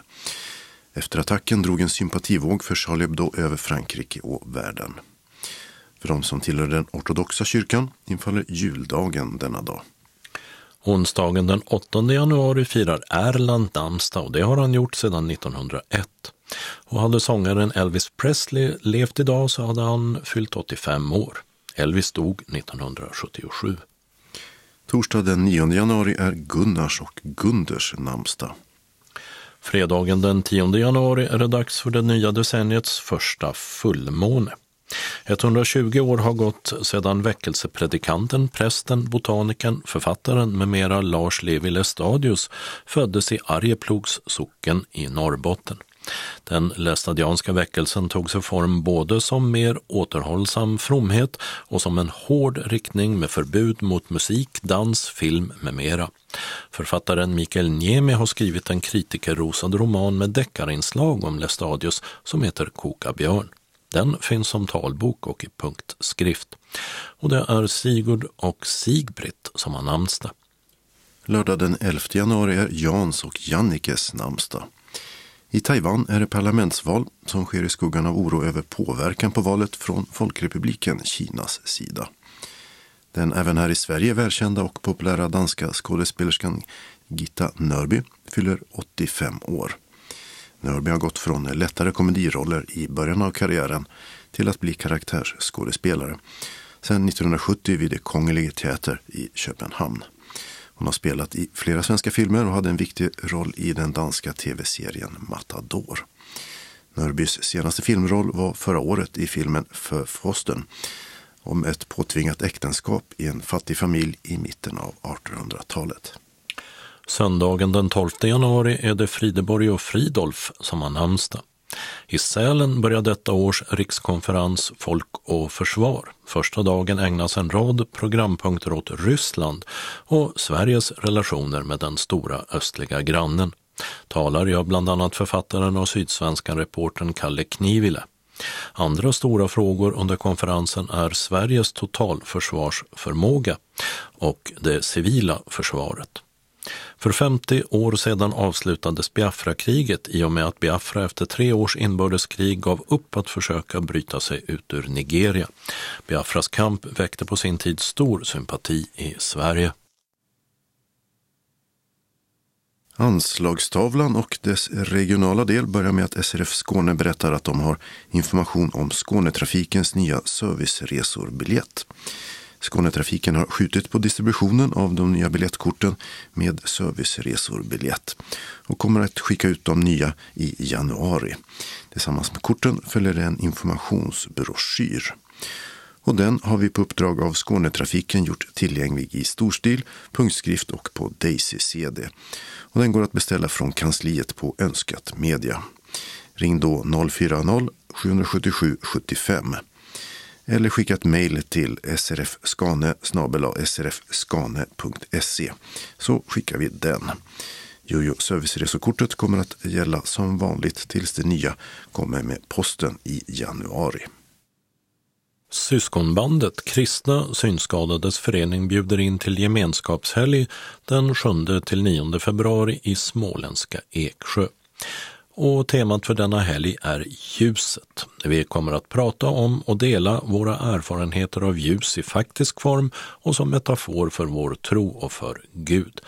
Efter attacken drog en sympativåg för Charlie Hebdo över Frankrike och världen. För de som tillhör den ortodoxa kyrkan infaller juldagen denna dag. Onsdagen den 8 januari firar Erland namnsdag och det har han gjort sedan 1901. Och hade sångaren Elvis Presley levt idag så hade han fyllt 85 år. Elvis dog 1977. Torsdag den 9 januari är Gunnars och Gunders namnsdag. Fredagen den 10 januari är det dags för det nya decenniets första fullmåne. 120 år har gått sedan väckelsepredikanten, prästen, botanikern, författaren med mera Lars Levi Lestadius föddes i Arjeplogs socken i Norrbotten. Den lästadianska väckelsen tog sig form både som mer återhållsam fromhet och som en hård riktning med förbud mot musik, dans, film med mera. Författaren Mikael Niemi har skrivit en kritikerrosad roman med deckarinslag om Lestadius som heter Koka björn. Den finns som talbok och i punktskrift. Och det är Sigurd och Sigbritt som har namnsdag. Lördag den 11 januari är Jans och Jannikes namnsdag. I Taiwan är det parlamentsval som sker i skuggan av oro över påverkan på valet från Folkrepubliken Kinas sida. Den även här i Sverige välkända och populära danska skådespelerskan Gitta Nörby fyller 85 år. Nörby har gått från lättare komediroller i början av karriären till att bli karaktärsskådespelare sedan 1970 vid det Kongelige Teater i Köpenhamn. Hon har spelat i flera svenska filmer och hade en viktig roll i den danska tv-serien Matador. Nörbys senaste filmroll var förra året i filmen För Frosten om ett påtvingat äktenskap i en fattig familj i mitten av 1800-talet. Söndagen den 12 januari är det Frideborg och Fridolf som har namnsdag. I Sälen börjar detta års rikskonferens Folk och försvar. Första dagen ägnas en rad programpunkter åt Ryssland och Sveriges relationer med den stora östliga grannen. Talar jag bland annat författaren och sydsvenskan reportern Kalle Knivile. Andra stora frågor under konferensen är Sveriges totalförsvarsförmåga och det civila försvaret. För 50 år sedan avslutades Biafra-kriget i och med att Biafra efter tre års inbördeskrig gav upp att försöka bryta sig ut ur Nigeria. Biafras kamp väckte på sin tid stor sympati i Sverige. Anslagstavlan och dess regionala del börjar med att SRF Skåne berättar att de har information om Skånetrafikens nya serviceresorbiljett. Skånetrafiken har skjutit på distributionen av de nya biljettkorten med serviceresor-biljett och kommer att skicka ut de nya i januari. Tillsammans med korten följer en informationsbroschyr. Och den har vi på uppdrag av Skånetrafiken gjort tillgänglig i storstil, punktskrift och på Daisy-CD. Och den går att beställa från kansliet på önskat media. Ring då 040-777 75 eller skicka ett mejl till srfskane srfskane.se så skickar vi den. Jojo serviceresokortet kommer att gälla som vanligt tills det nya kommer med posten i januari. Syskonbandet Kristna Synskadades förening bjuder in till gemenskapshelg den 7-9 februari i småländska Eksjö. Och temat för denna helg är ljuset. Vi kommer att prata om och dela våra erfarenheter av ljus i faktisk form och som metafor för vår tro och för Gud.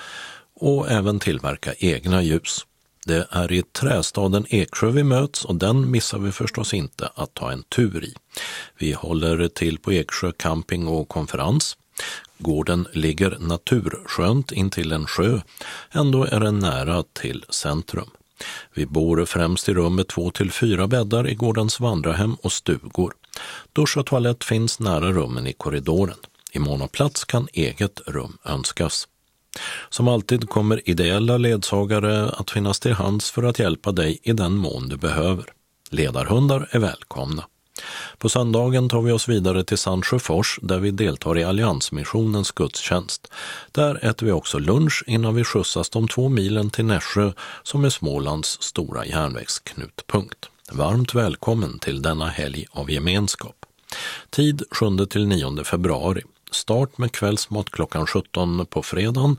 Och även tillverka egna ljus. Det är i trästaden Eksjö vi möts och den missar vi förstås inte att ta en tur i. Vi håller till på Eksjö camping och konferens. Gården ligger naturskönt intill en sjö, ändå är den nära till centrum. Vi bor främst i rum med två till fyra bäddar i gårdens vandrarhem och stugor. Dusch och toalett finns nära rummen i korridoren. I mån av plats kan eget rum önskas. Som alltid kommer ideella ledsagare att finnas till hands för att hjälpa dig i den mån du behöver. Ledarhundar är välkomna. På söndagen tar vi oss vidare till Sandsjöfors där vi deltar i Alliansmissionens gudstjänst. Där äter vi också lunch innan vi skjutsas de två milen till Nässjö som är Smålands stora järnvägsknutpunkt. Varmt välkommen till denna helg av gemenskap. Tid 7-9 februari. Start med kvällsmat klockan 17 på fredagen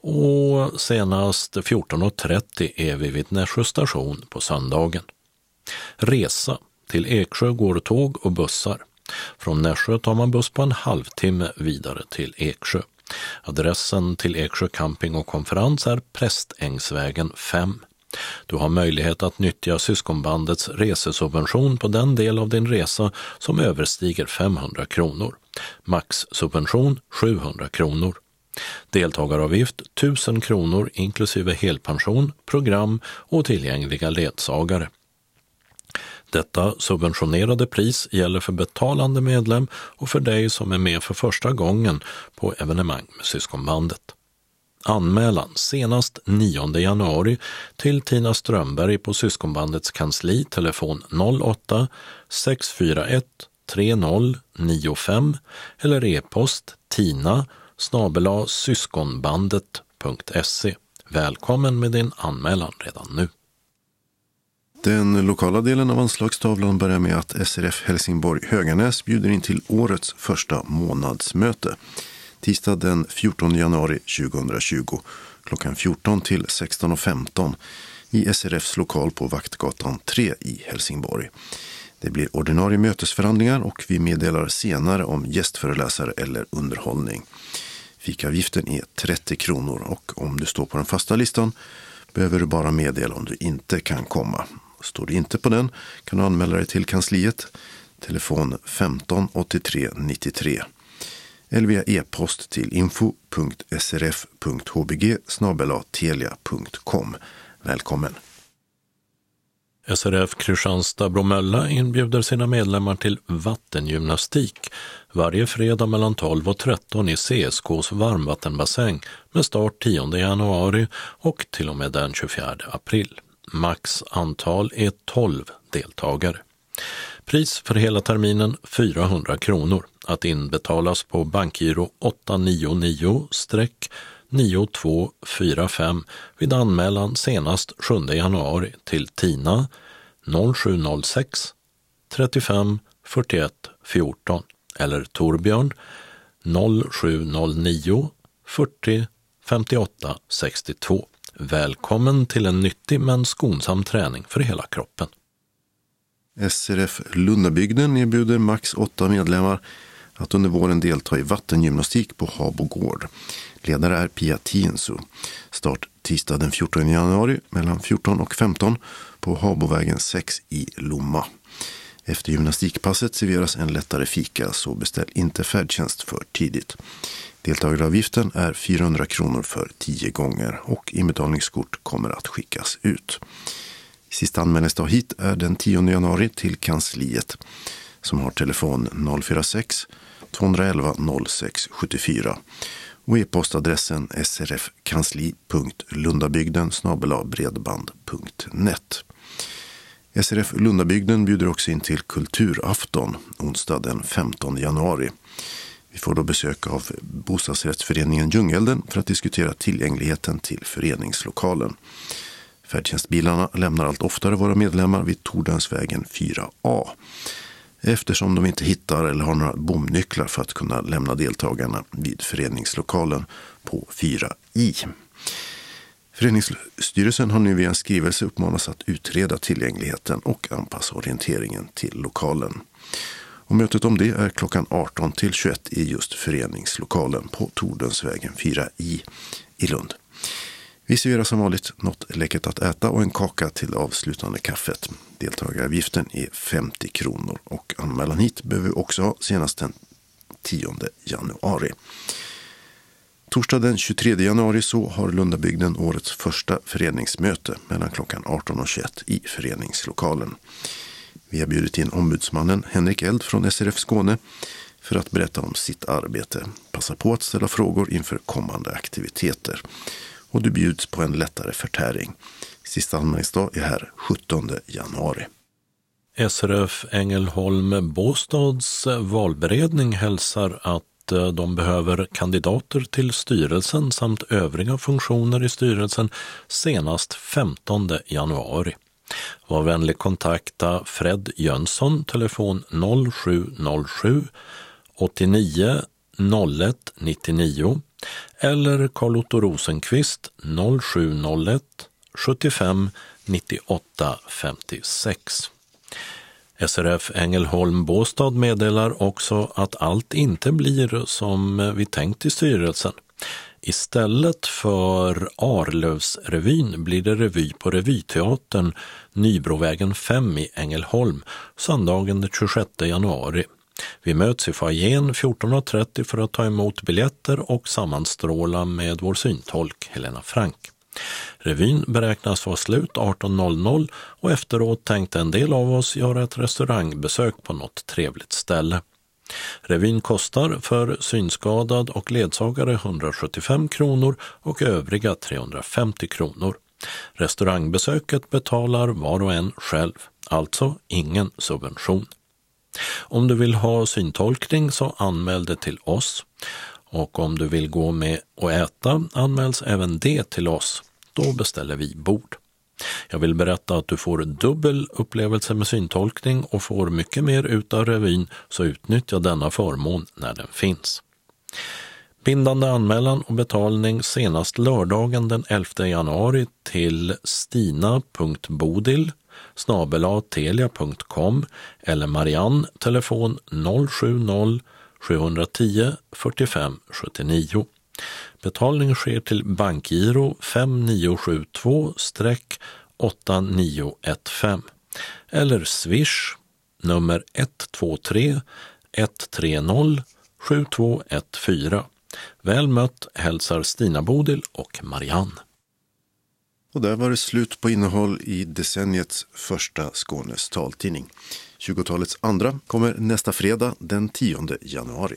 och senast 14.30 är vi vid Nässjö station på söndagen. Resa till Eksjö går tåg och bussar. Från Nässjö tar man buss på en halvtimme vidare till Eksjö. Adressen till Eksjö camping och konferens är Prästängsvägen 5. Du har möjlighet att nyttja syskonbandets resesubvention på den del av din resa som överstiger 500 kronor. Maxsubvention 700 kronor. Deltagaravgift 1000 kronor inklusive helpension, program och tillgängliga ledsagare. Detta subventionerade pris gäller för betalande medlem och för dig som är med för första gången på evenemang med syskonbandet. Anmälan senast 9 januari till Tina Strömberg på syskonbandets kansli, telefon 08 641 3095 eller e-post tina syskonbandet.se. Välkommen med din anmälan redan nu. Den lokala delen av anslagstavlan börjar med att SRF Helsingborg Höganäs bjuder in till årets första månadsmöte. Tisdag den 14 januari 2020 klockan 14 till 16.15 i SRFs lokal på Vaktgatan 3 i Helsingborg. Det blir ordinarie mötesförhandlingar och vi meddelar senare om gästföreläsare eller underhållning. Fikavgiften är 30 kronor och om du står på den fasta listan behöver du bara meddela om du inte kan komma. Står du inte på den kan du anmäla dig till kansliet. Telefon 15 83 93. Eller via e-post till info.srf.hbg telia.com. Välkommen! SRF Kristianstad Bromölla inbjuder sina medlemmar till vattengymnastik varje fredag mellan 12 och 13 i CSKs varmvattenbassäng med start 10 januari och till och med den 24 april. Max antal är 12 deltagare. Pris för hela terminen 400 kronor att inbetalas på bankgiro 899-9245 vid anmälan senast 7 januari till TINA 0706 35 41 14 eller Torbjörn 0709 40 58 62. Välkommen till en nyttig men skonsam träning för hela kroppen. SRF Lundabygden erbjuder max åtta medlemmar att under våren delta i vattengymnastik på Habo gård. Ledare är Pia Tiensu. Start tisdag den 14 januari mellan 14 och 15 på Habovägen 6 i Lomma. Efter gymnastikpasset serveras en lättare fika så beställ inte färdtjänst för tidigt. Deltagaravgiften är 400 kronor för 10 gånger och inbetalningskort kommer att skickas ut. Sista anmälningsdag hit är den 10 januari till kansliet som har telefon 046 211 06 74 och e-postadressen srfkansli.lundabygden bredband.net. SRF Lundabygden bjuder också in till kulturafton onsdag den 15 januari. Vi får då besök av bostadsrättsföreningen Ljungelden för att diskutera tillgängligheten till föreningslokalen. Färdtjänstbilarna lämnar allt oftare våra medlemmar vid Tordensvägen 4A eftersom de inte hittar eller har några bomnycklar för att kunna lämna deltagarna vid föreningslokalen på 4I. Föreningsstyrelsen har nu via en skrivelse uppmanats att utreda tillgängligheten och anpassa orienteringen till lokalen. Och mötet om det är klockan 18 till 21 i just föreningslokalen på Tordensvägen 4i i Lund. Vi serverar som vanligt något läckert att äta och en kaka till det avslutande kaffet. Deltagaravgiften är 50 kronor och anmälan hit behöver vi också ha senast den 10 januari. Torsdag den 23 januari så har Lundabygden årets första föreningsmöte mellan klockan 18 och 21 i föreningslokalen. Vi har bjudit in ombudsmannen Henrik Eld från SRF Skåne för att berätta om sitt arbete. Passa på att ställa frågor inför kommande aktiviteter. Och du bjuds på en lättare förtäring. Sista anmälningsdag är här 17 januari. SRF Ängelholm Båstads valberedning hälsar att eh, de behöver kandidater till styrelsen samt övriga funktioner i styrelsen senast 15 januari. Var vänlig kontakta Fred Jönsson, telefon 0707 89 01 99 eller Carl-Otto Rosenqvist 0701 75 98 56. SRF Ängelholm Båstad meddelar också att allt inte blir som vi tänkt i styrelsen. Istället för Arlövsrevyn blir det revy på Revyteatern Nybrovägen 5 i Ängelholm söndagen den 26 januari. Vi möts i foajén 14.30 för att ta emot biljetter och sammanstråla med vår syntolk Helena Frank. Revyn beräknas vara slut 18.00 och efteråt tänkte en del av oss göra ett restaurangbesök på något trevligt ställe. Revyn kostar för synskadad och ledsagare 175 kronor och övriga 350 kronor. Restaurangbesöket betalar var och en själv, alltså ingen subvention. Om du vill ha syntolkning så anmäl det till oss och om du vill gå med och äta anmäls även det till oss. Då beställer vi bord. Jag vill berätta att du får dubbel upplevelse med syntolkning och får mycket mer ut av revyn, så utnyttja denna förmån när den finns. Bindande anmälan och betalning senast lördagen den 11 januari till stina.bodil snabelatelia.com eller Marianne telefon 070 710 45 79. Betalning sker till bankgiro 5972-8915 eller swish nummer 123 130 7214. Väl mött hälsar Stina Bodil och Marianne. Och där var det slut på innehåll i decenniets första Skånes taltidning. 20-talets andra kommer nästa fredag den 10 januari.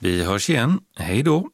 Vi hörs igen. Hej då!